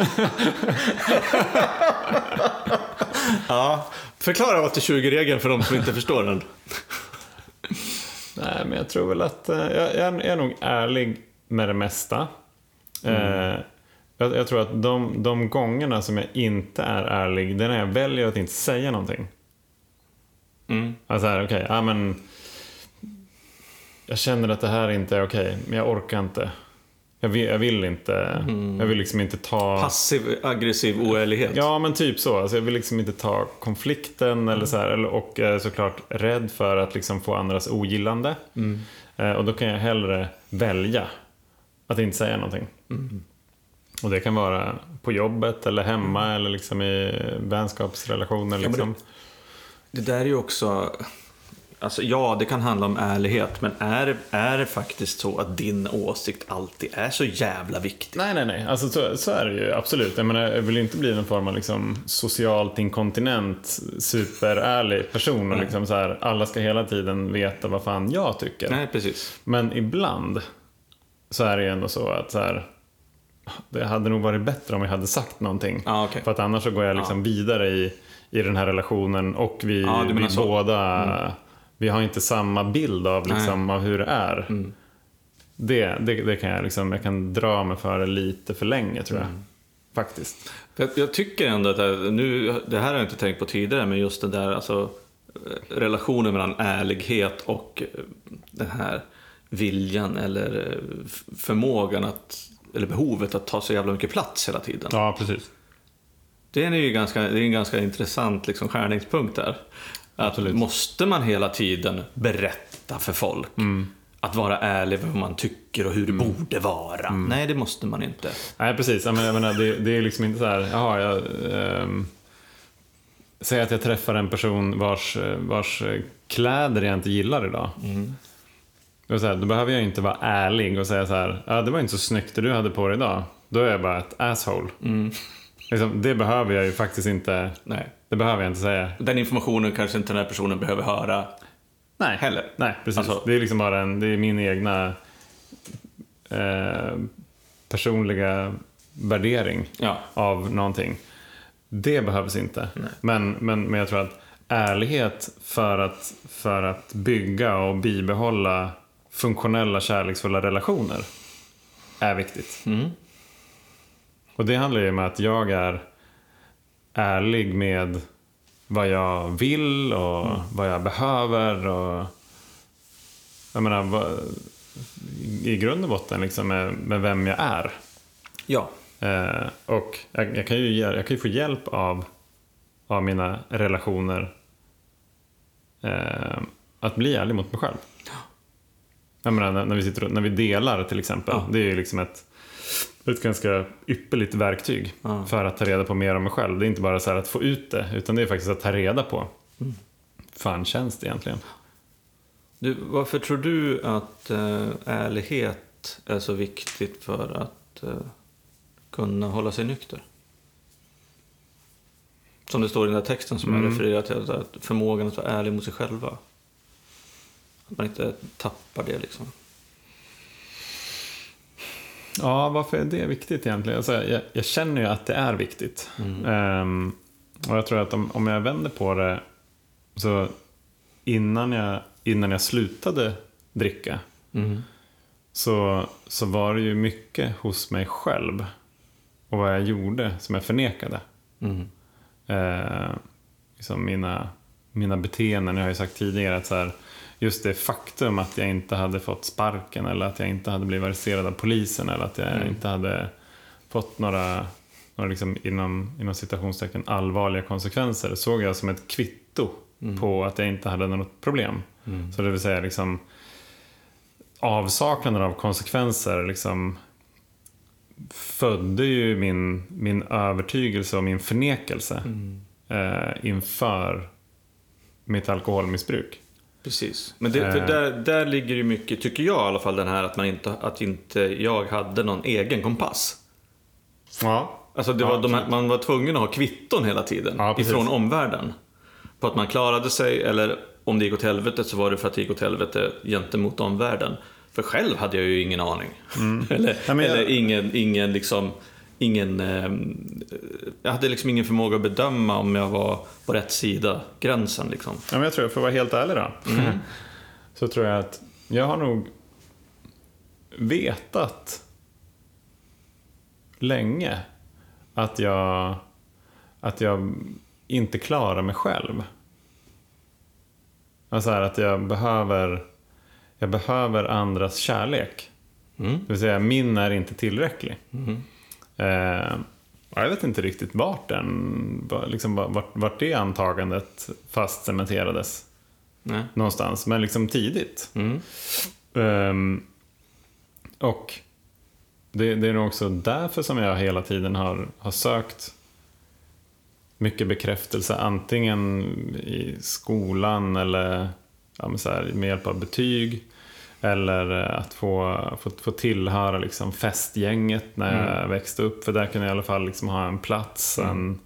Ja. Förklara 80-20-regeln för de som inte förstår den. Nej, men jag tror väl att eh, jag, jag är nog ärlig med det mesta. Eh, jag, jag tror att de, de gångerna som jag inte är ärlig, det är när jag väljer att inte säga någonting. Mm. Alltså här, okej, ja men jag känner att det här inte är okej, men jag orkar inte. Jag vill, jag vill inte, jag vill liksom inte ta... Passiv, aggressiv oärlighet. Ja, men typ så. Alltså, jag vill liksom inte ta konflikten eller så här, och är såklart rädd för att liksom få andras ogillande. Eh, och då kan jag hellre välja att inte säga någonting. Och det kan vara på jobbet eller hemma eller liksom i vänskapsrelationer. Liksom. Det där är ju också... Alltså ja, det kan handla om ärlighet, men är, är det faktiskt så att din åsikt alltid är så jävla viktig? Nej, nej, nej. Alltså, så, så är det ju absolut. Jag, menar, jag vill inte bli någon form av liksom, socialt inkontinent, superärlig person. Och Nej. liksom så här, alla ska hela tiden veta vad fan jag tycker. Nej, precis. Men ibland så är det ju ändå så att så här, det hade nog varit bättre om jag hade sagt någonting. Ja, okej. För att annars så går jag liksom vidare i, i den här relationen och vi, menar vi så. Mm. Vi har inte samma bild av, liksom, av hur det är. Mm. Det, det, det kan jag liksom, jag kan dra mig för det lite för länge tror jag. Mm. Faktiskt. Jag, jag tycker ändå att, det- nu, det här har jag inte tänkt på tidigare, men just den där alltså, relationen mellan ärlighet och eh, den här viljan eller eh, förmågan att, eller behovet att ta så jävla mycket plats hela tiden. Ja, precis. Det är ju ganska, det är en ganska intressant liksom, skärningspunkt där. Att Absolut. måste man hela tiden berätta för folk att vara ärlig med vad man tycker och hur det borde vara? Nej, det måste man inte. Nej, precis. Jag menar, jag menar, det, det är liksom inte så här, jaha, jag... ehm, Säg att jag träffar en person vars, eh, vars eh, kläder jag inte gillar idag. Då, så här, då behöver jag inte vara ärlig och säga så här, ja det var inte så snyggt det du hade på dig idag. Då är jag bara ett asshole. Liksom, det behöver jag ju faktiskt inte, Nej. Det behöver jag inte säga. Den informationen kanske inte den här personen behöver höra Nej, heller. Nej, precis. Alltså- det är liksom bara en, det är min egna eh, personliga värdering Ja. av någonting. Det behövs inte. Men, men, men jag tror att ärlighet för att, för att bygga och bibehålla funktionella kärleksfulla relationer är viktigt. Mm. Och Och det handlar ju om att jag är ärlig med vad jag vill och Mm. vad jag behöver. Och, jag menar, vad, i grund och botten liksom med, med vem jag är. Ja. Eh, och jag, jag, kan ju, jag kan ju få hjälp av, av mina relationer eh, att bli ärlig mot mig själv. Jag menar, när, när, vi sitter, när vi delar till exempel. Ja. Det är ju liksom ett, ett ganska ypperligt verktyg Ja. för att ta reda på mer om mig själv. Det är inte bara så här att få ut det, utan det är faktiskt att ta reda på. Mm. fan känns det egentligen? Du, varför tror du att eh, ärlighet är så viktigt för att eh, kunna hålla sig nykter? Som det står i den där texten som Mm. jag refererar till, att förmågan att vara ärlig mot sig själva. Att man inte tappar det liksom. Ja, varför är det viktigt egentligen? Alltså, jag, jag känner ju att det är viktigt. Mm. Ehm, och jag tror att om, om jag vänder på det, så innan jag, innan jag slutade dricka, Mm. så, så var det ju mycket hos mig själv och vad jag gjorde som jag förnekade. Mm. Eh, liksom mina, mina beteenden, jag har ju sagt tidigare att så här, just det faktum att jag inte hade fått sparken eller att jag inte hade blivit arresterad av polisen eller att jag Mm. inte hade fått några, några liksom inom, inom citationstecken allvarliga konsekvenser såg jag som ett kvitto Mm. på att jag inte hade något problem. Mm. Så det vill säga liksom avsaknaden av konsekvenser liksom födde ju min, min övertygelse och min förnekelse Mm. eh, inför mitt alkoholmissbruk. Precis. Men det, Eh. där, där ligger ju mycket, tycker jag i alla fall, den här att, man inte, att inte jag hade någon egen kompass. Ja. Alltså det Ja, var de här, man var tvungen att ha kvitton hela tiden Ja, ifrån omvärlden. På att man klarade sig eller om det gick åt helvete så var det för att det gick åt helvete gentemot omvärlden. För själv hade jag ju ingen aning. eller Mm. Ja, men jag- eller ingen, ingen liksom, ingen, eh, jag hade liksom ingen förmåga att bedöma om jag var på rätt sida gränsen liksom. Ja, men jag tror, för att vara helt ärlig då, så tror jag att jag har nog vetat länge att jag, att jag inte klarar mig själv. Alltså här, att jag behöver, jag behöver andras kärlek. Mm. Det vill säga, min är inte tillräcklig. Mm. Eh, jag vet inte riktigt vart, den, liksom, vart, vart det antagandet fast cementerades Nej. någonstans, men liksom tidigt. Mm. Ehm, och det, det är nog också därför som jag hela tiden har, har sökt mycket bekräftelse, antingen i skolan eller ja, här, med hjälp av betyg. Eller att få, få, få tillhöra liksom festgänget när jag växte upp. För där kunde jag i alla fall liksom ha en plats, en,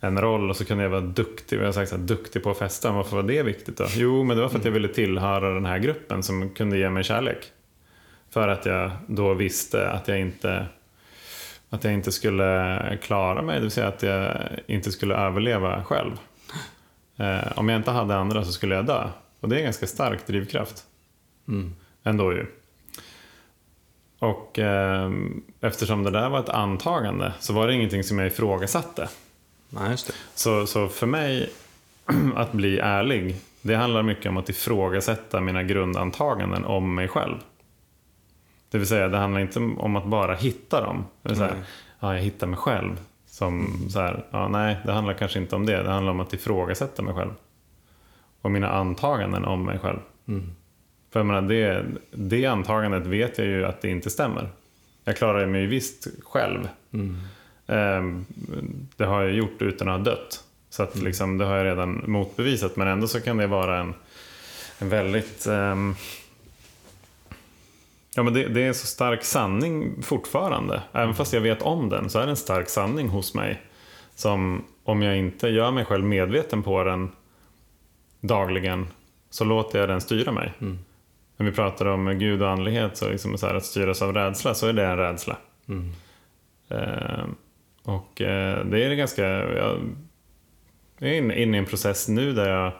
en roll och så kunde jag vara duktig. Jag har sagt så här, duktig på att festa. Varför var det viktigt då? Jo, men det var för att jag ville tillhöra den här gruppen som kunde ge mig kärlek. För att jag då visste att jag inte att jag inte skulle klara mig, det vill säga att jag inte skulle överleva själv. Eh, om jag inte hade andra så skulle jag dö. Och det är en ganska stark drivkraft. Mm. Ändå ju. Och eh, eftersom det där var ett antagande så var det ingenting som jag ifrågasatte. Nej, just det. Så, så för mig, att bli ärlig, det handlar mycket om att ifrågasätta mina grundantaganden om mig själv. Det vill säga, det handlar inte om att bara hitta dem. Det vill säga, ja, jag hittar mig själv. Som så här, ja, nej, det handlar kanske inte om det. Det handlar om att ifrågasätta mig själv. Och mina antaganden om mig själv. Mm. För jag menar, det, det antagandet vet jag ju att det inte stämmer. Jag klarar mig visst själv. Mm. Ehm, Det har jag gjort utan att ha dött. Så att liksom, det har jag redan motbevisat. Men ändå så kan det vara en, en väldigt... ehm, ja, men det, det är en så stark sanning fortfarande. Även fast jag vet om den så är det en stark sanning hos mig. Som om jag inte gör mig själv medveten på den dagligen så låter jag den styra mig. Mm. När vi pratar om Gud och andlighet, så, liksom så här, att styras av rädsla, så är det en rädsla. Mm. Eh, och eh, det är ganska... Jag, jag är inne inne i en process nu där jag,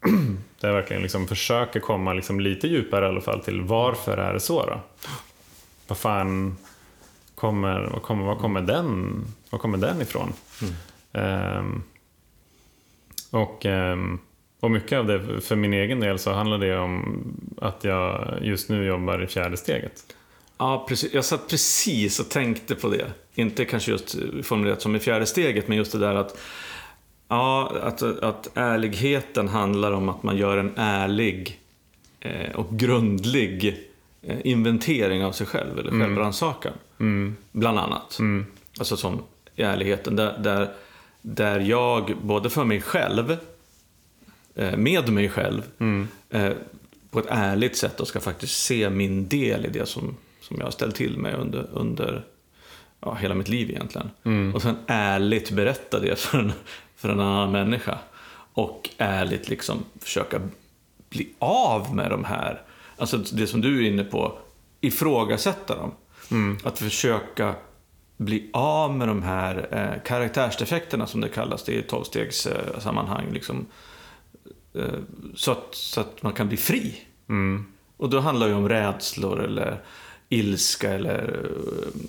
där jag verkligen liksom försöker komma liksom lite djupare i alla fall till varför är det så då? Vad fan kommer, var, kommer, var, kommer den, var kommer den ifrån? Ehm, och, ehm, och mycket av det, för min egen del så handlar det om att jag just nu jobbar i fjärde steget. Ja, precis. Jag satt precis och tänkte på det. Inte kanske just formulerat som i fjärde steget, men just det där att Ja, att, att ärligheten handlar om att man gör en ärlig eh, och grundlig eh, inventering av sig själv, eller självrannsakan. Mm. Bland annat. Mm. Alltså som i ärligheten, där, där, där jag både för mig själv, med mig själv, Mm. eh, på ett ärligt sätt och ska faktiskt se min del i det som, som jag har ställt till med under, under ja, hela mitt liv egentligen. Mm. Och sen ärligt berätta det för en, för en annan människa. Och ärligt liksom försöka bli av med de här, alltså det som du är inne på, ifrågasätta dem. Mm. Att försöka bli av med de här eh, karaktärsdefekterna som det kallas det i tolvstegssammanhang. Eh, sammanhang, liksom, eh, så, att, så att man kan bli fri. Mm. Och då handlar det om rädslor eller ilska eller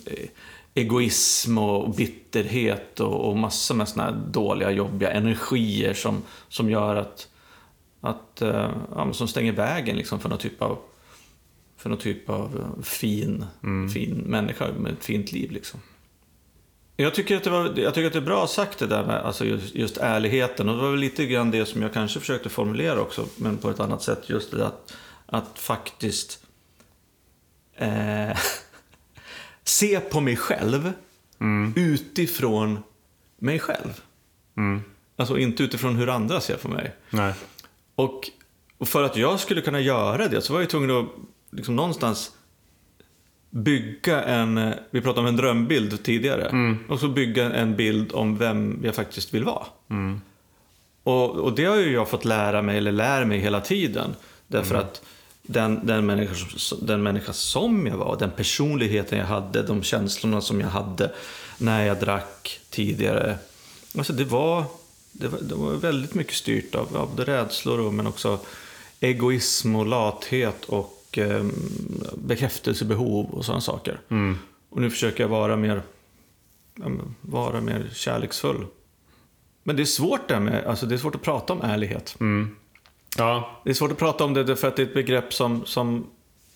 eh, egoism och bitterhet och, och massor med såna här dåliga, jobbiga energier som, som gör att, att eh, ja, som stänger vägen liksom för någon typ av, för någon typ av eh, fin, fin människa med ett fint liv. Liksom. Jag tycker, att det var, jag tycker att det är bra sagt det där med alltså just, just ärligheten. Och det var väl lite grann det som jag kanske försökte formulera också, men på ett annat sätt. Just det där att, att faktiskt eh, se på mig själv utifrån mig själv. Mm. Alltså inte utifrån hur andra ser på mig. Nej. Och, och för att jag skulle kunna göra det så var jag tvungen att liksom någonstans bygga en, eh, vi pratade om en drömbild tidigare, och så bygga en bild om vem jag faktiskt vill vara. Mm. Och, och det har ju jag fått lära mig, eller lär mig hela tiden. Därför att den, den, människa, som- den människa som jag var, den personligheten jag hade, de känslorna som jag hade när jag drack tidigare. Alltså det var, det var, det var väldigt mycket styrt av, av rädslor och, men också egoism och lathet och eh, bekräftelsebehov och sådana saker. Mm. Och nu försöker jag vara mer, vara mer kärleksfull. Men det är svårt där med, alltså det är svårt att prata om ärlighet. Mm. Ja. Det är svårt att prata om det för att det är ett begrepp som, som,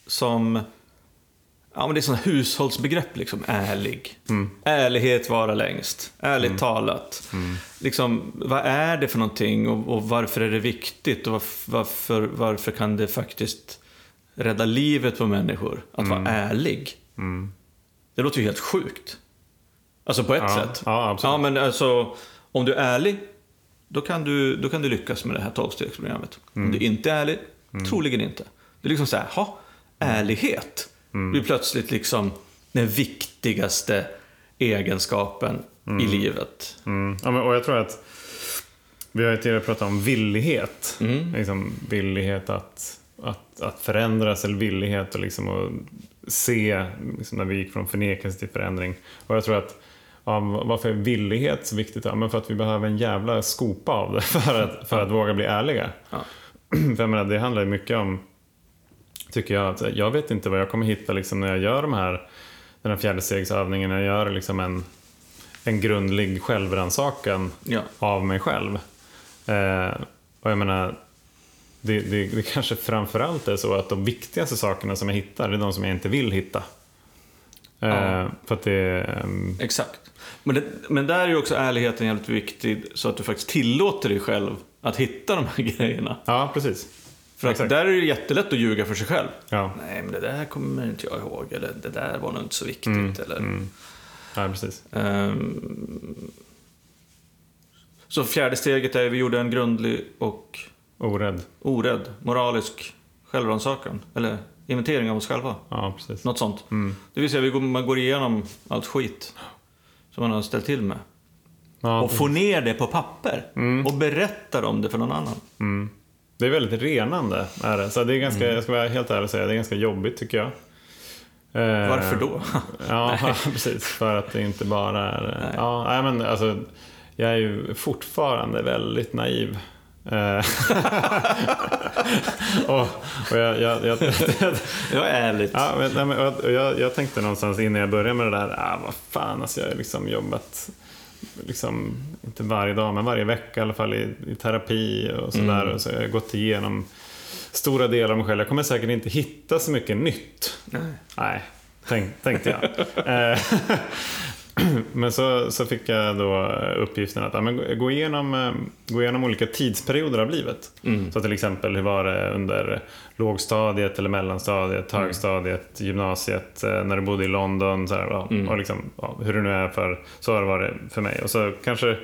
som ja men det är sånt hushållsbegrepp liksom, ärlig. Ärlighet vara längst, ärligt talat. Liksom, vad är det för någonting och, och varför är det viktigt och varf- varför, varför kan det faktiskt rädda livet på människor att vara ärlig? Mm. Det låter ju helt sjukt. Alltså på ett Ja, sätt. ja, absolut. Ja, men alltså, om du är ärlig, då kan du, då kan du lyckas med det här tolvstegsprogrammet. Mm. Om du inte är ärlig, troligen inte. Det är liksom så här, ha, ärlighet Mm. blir plötsligt liksom den viktigaste egenskapen i livet. Mm. Ja, men, och jag tror att vi har ju tidigare pratat om villighet. Liksom, villighet att, att, att förändras eller villighet att, liksom, att se liksom, när vi gick från förnekelse till förändring. Och jag tror att ja, varför är villighet så viktigt? Ja, men för att vi behöver en jävla skopa av det för att, för att våga bli ärliga. Ja. För jag menar, det handlar ju mycket om, tycker jag, att jag vet inte vad jag kommer hitta liksom, när jag gör de här, den här fjärdestegsövningen, när jag gör liksom en, en grundlig självrannsakan Ja. av mig själv. Eh, och jag menar, det, det, det kanske framförallt är så att de viktigaste sakerna som jag hittar, det är de som jag inte vill hitta. Eh, Ja. För att det... ehm, Exakt. Men, det, men där är ju också ärligheten jävligt viktig, så att du faktiskt tillåter dig själv att hitta de här grejerna. ja, precis. För att Exakt. där är det jättelätt att ljuga för sig själv. Ja, Nej, men det där kommer inte jag ihåg. Eller det där var nog inte så viktigt. Mm, Eller, mm. ja precis. Ehm, så fjärde steget är vi gjorde en grundlig och Orädd. orädd moralisk självrannsakan. Eller inventering av oss själva. Ja, precis. Något sånt. Mm. Det vill säga, vi går, man går igenom allt skit som man har ställt till med. Ja, och får ner det på papper. Och berättar om det för någon annan. Mm. Det är väldigt renande. Är det. Så det är ganska, Jag ska vara helt ärlig och säga, det är ganska jobbigt tycker jag. Eh, Varför då? Ja, precis. För att det inte bara är... Nej. Ja, nej, men alltså, jag är ju fortfarande väldigt naiv. Eh, och, och jag, jag, jag, Ja, ärligt. ja, men, nej, men, och jag, jag tänkte någonstans innan jag började med det där, ah, vad fan, alltså jag har liksom jobbat, liksom, inte varje dag, men varje vecka i alla fall i, i terapi och sådär. Mm. Och så jag har gått igenom stora delar av mig själv. Jag kommer säkert inte hitta så mycket nytt. Nej. Nej, tänk, tänkte jag. Men så, så fick jag då uppgiften att ja, men gå, igenom, eh, gå igenom olika tidsperioder av livet. Mm. Så till exempel, hur var det under lågstadiet eller mellanstadiet, högstadiet, gymnasiet, eh, när du bodde i London. Så här, ja, Mm. och liksom, ja, hur det nu är för, så har det varit för mig. Och så kanske,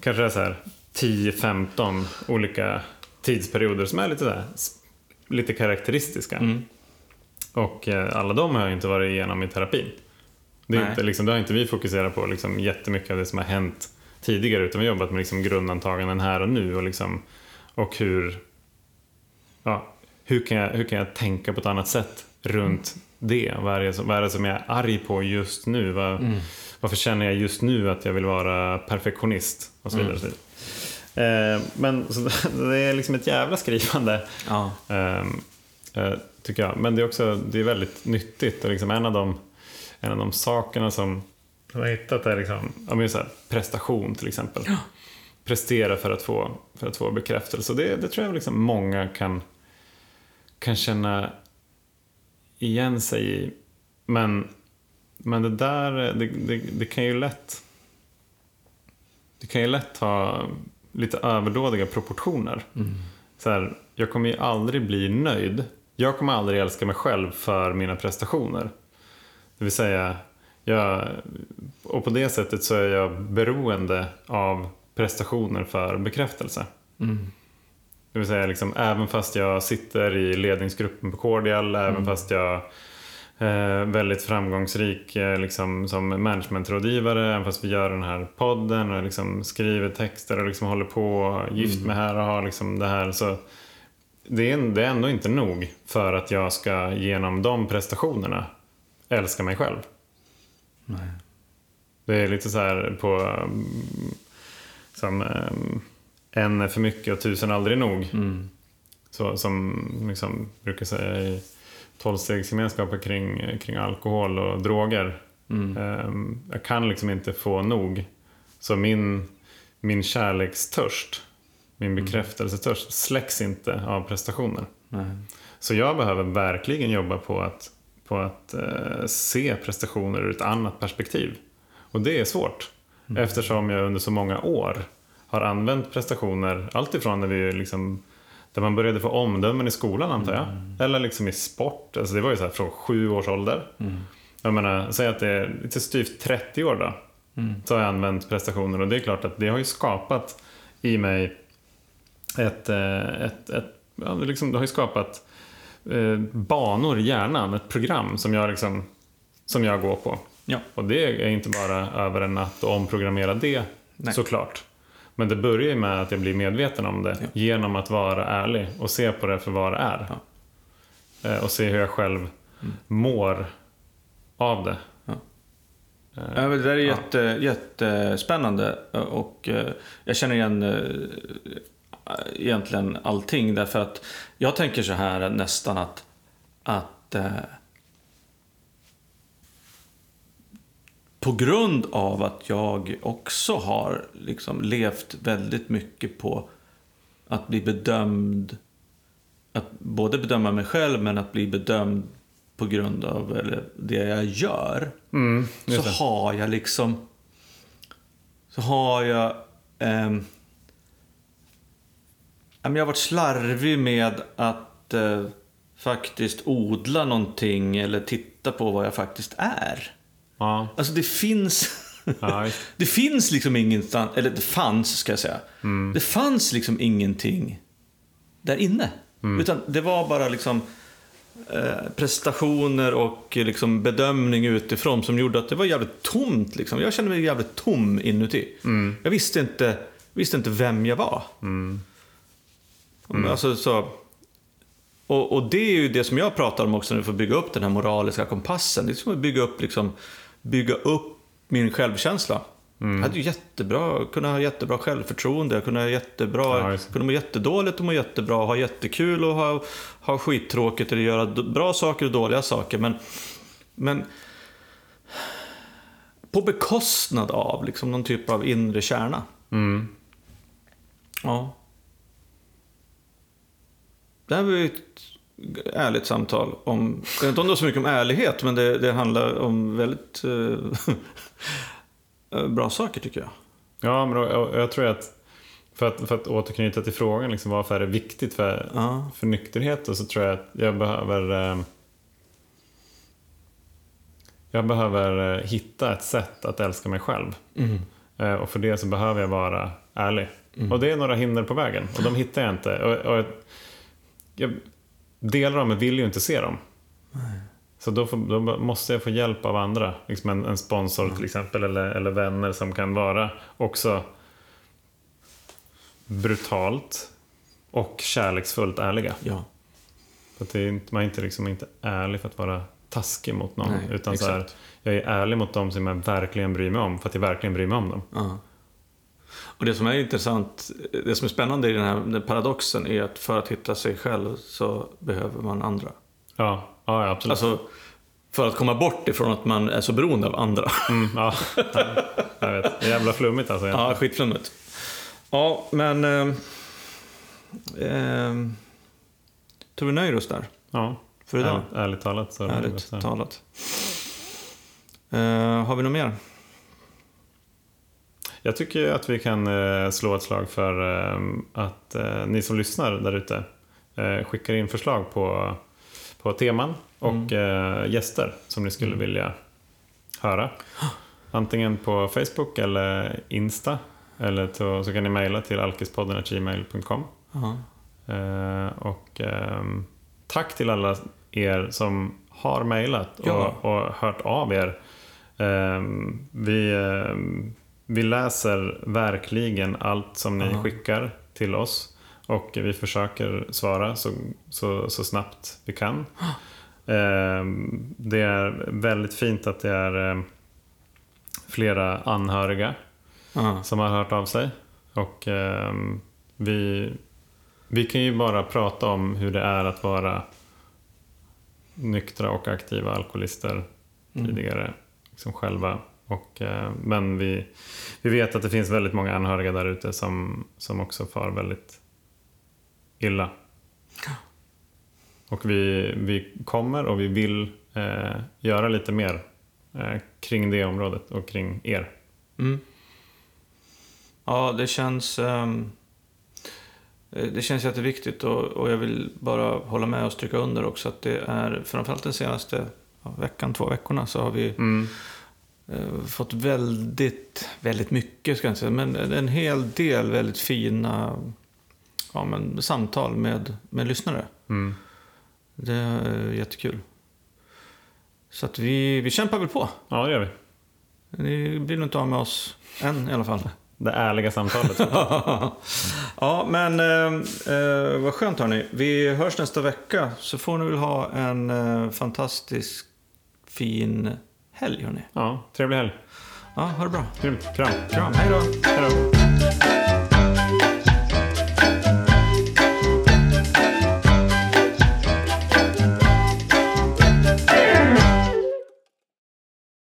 kanske det är så här 10-15 olika tidsperioder som är lite, där, lite karaktäristiska. Mm. Och eh, alla de har jag inte varit igenom i terapin. Det, är Nej. inte, liksom, det har inte vi fokuserat på liksom, jättemycket av det som har hänt tidigare utan vi har jobbat med liksom, grundantaganden här och nu och, liksom, och hur, ja, hur, kan jag, hur kan jag tänka på ett annat sätt runt det? Vad är det som, vad är det som jag är arg på just nu? Vad, Mm. Varför känner jag just nu att jag vill vara perfektionist? Och så vidare. vidare. Eh, men det är liksom ett jävla skrivande. Ja. Ehm, eh, tycker jag. Men det är också det är väldigt nyttigt. Och liksom en, av de, en av de sakerna som jag har hittat är liksom, ja, men så här, prestation till exempel. Prestera för att få, för att få bekräftelse. Och det, det tror jag liksom många kan, kan känna igen sig i. Men, men det där, det, det, det kan ju lätt det kan ju lätt ha lite överdådiga proportioner. Så här, jag kommer ju aldrig bli nöjd. Jag kommer aldrig älska mig själv för mina prestationer. Det vill säga, jag, och på det sättet så är jag beroende av prestationer för bekräftelse. Mm. Det vill säga, liksom, även fast jag sitter i ledningsgruppen på Cordial, även fast jag är väldigt framgångsrik eh, liksom, som managementrådgivare, även fast vi gör den här podden och liksom skriver texter och liksom håller på, gift med här och har liksom det här. Så det är, det är ändå inte nog för att jag ska genom de prestationerna älska mig själv. Nej. Det är lite så här på um, som um, en för mycket och tusen aldrig nog. Mm. Så, som liksom brukar säga i tolvstegsgemenskaper kring, kring alkohol och droger. Mm. Ehm, jag kan liksom inte få nog. Så min, min kärlekstörst, min bekräftelsetörst släcks inte av prestationer. Nej. Så jag behöver verkligen jobba på att, på att eh, se prestationer ur ett annat perspektiv. Och det är svårt. Eftersom jag under så många år har använt prestationer, alltifrån när vi liksom där man började få omdömen i skolan antar jag. Eller liksom i sport. Alltså det var ju så här från sju års ålder. Jag menar, säg att det är lite styvt 30 år då. Så har jag använt prestationer och det är klart att det har ju skapat i mig ett, eh, ett, ett ja, liksom, det har ju skapat eh, banor i hjärnan, ett program som jag, liksom, som jag går på. Ja. Och det är inte bara över en natt och omprogrammera det Nej. såklart. Men det börjar ju med att jag blir medveten om det Ja. genom att vara ärlig och se på det för vad det är. Eh, Och se hur jag själv mår av det. Ja. Eh, Ja, det där är Ja. jätte, jättespännande och jag känner igen egentligen allting. Därför att jag tänker så här nästan att, att eh, på grund av att jag också har liksom levt väldigt mycket på att bli bedömd, att både bedöma mig själv men att bli bedömd på grund av eller, det jag gör Mm, så har jag liksom... Så har jag... ja, men jag har varit slarvig med att eh, faktiskt odla någonting eller titta på vad jag faktiskt är. Ja, Alltså det finns... ja, det finns liksom ingenstans... Eller det fanns, ska jag säga. Det fanns liksom ingenting där inne. Utan det var bara liksom eh, prestationer och liksom bedömning utifrån som gjorde att det var jävligt tomt. Liksom. Jag kände mig jävligt tom inuti. Jag visste inte, visste inte vem jag var. Alltså, så, och, och det är ju det som jag pratar om också när vi får bygga upp den här moraliska kompassen. Det är som att bygga upp, liksom, bygga upp min självkänsla. Jag hade ju jättebra, kunde ha jättebra självförtroende, kunde ha jättebra, Ja, kunde må jättedåligt och må jättebra, ha jättekul och ha, ha skittråkigt eller göra bra saker och dåliga saker. Men, men på bekostnad av liksom någon typ av inre kärna. Mm. Ja. Det här var ju ett ärligt samtal om, det handlar inte så mycket om ärlighet, men det, det handlar om väldigt eh, bra saker tycker jag. Ja, men då- jag, jag tror att för, att för att återknyta till frågan, liksom, varför är det viktigt för, Ja. för nykterhet? Så tror jag att jag behöver eh, jag behöver eh, hitta ett sätt att älska mig själv. Eh, och för det så behöver jag vara ärlig. Och det är några hinder på vägen och de hittar jag inte. Och, och jag, delar av mig vill ju inte se dem. Så då, får, då måste jag få hjälp av andra. Liksom en, en sponsor till exempel eller, eller vänner som kan vara också brutalt och kärleksfullt ärliga. Ja. För att är inte, man är inte, liksom inte ärlig för att vara taskig mot någon. Nej, utan så här, jag är ärlig mot dem som jag verkligen bryr mig om. För att jag verkligen bryr mig om dem. Ja. Och det som är intressant, det som är spännande i den här paradoxen är att för att hitta sig själv så behöver man andra. Ja, ja absolut. Alltså, för att komma bort ifrån att man är så beroende av andra. Mm, ja, jag vet. Det är jävla flummigt alltså. egentligen. Ja, skitflummigt. Ja, men... Eh, eh, tror vi nöjer oss där Ja, för idag. ärligt, ärligt talat. Så är Ärligt talat. Eh, har vi något mer? Jag tycker att vi kan eh, slå ett slag för eh, att eh, ni som lyssnar där ute skickar in förslag på, på teman och eh, gäster som ni skulle vilja höra. Antingen på Facebook eller Insta. Eller så, kan ni mejla till alkispodden.gmail.com. Och ehm, tack till alla er som har mejlat Ja. och, och hört av er. Ehm, vi, ehm, vi läser verkligen allt som ni Ja. skickar till oss. Och vi försöker svara så, så, så snabbt vi kan. Ehm, det är väldigt fint att det är ehm, flera anhöriga Ja. som har hört av sig. Och ehm, vi, vi kan ju bara prata om hur det är att vara nyktra och aktiva alkoholister tidigare liksom själva. Och, eh, men vi, vi vet att det finns väldigt många anhöriga där ute som, som också far väldigt illa. Och vi, vi kommer och vi vill eh, göra lite mer eh, kring det området och kring er. Mm. Ja, det känns... eh, det känns jätteviktigt och, och jag vill bara hålla med och stryka under också att det är framförallt den senaste veckan, två veckorna så har vi Mm. Eh, fått väldigt, väldigt mycket ska jag inte säga, men en hel del väldigt fina ja, men, samtal med, med lyssnare. Mm. Det är jättekul. Så att vi, vi kämpar väl på. Ja, det gör vi. Ni blir nog inte av med oss än i alla fall. Det ärliga samtalet. ja, men eh, eh, vad skönt hörni. Vi hörs nästa vecka så får ni väl ha en eh, fantastisk fin helg hörni. Ja, trevlig helg. Ja, ha det bra. Grymt. Kram. Kram, hej då. Hej då.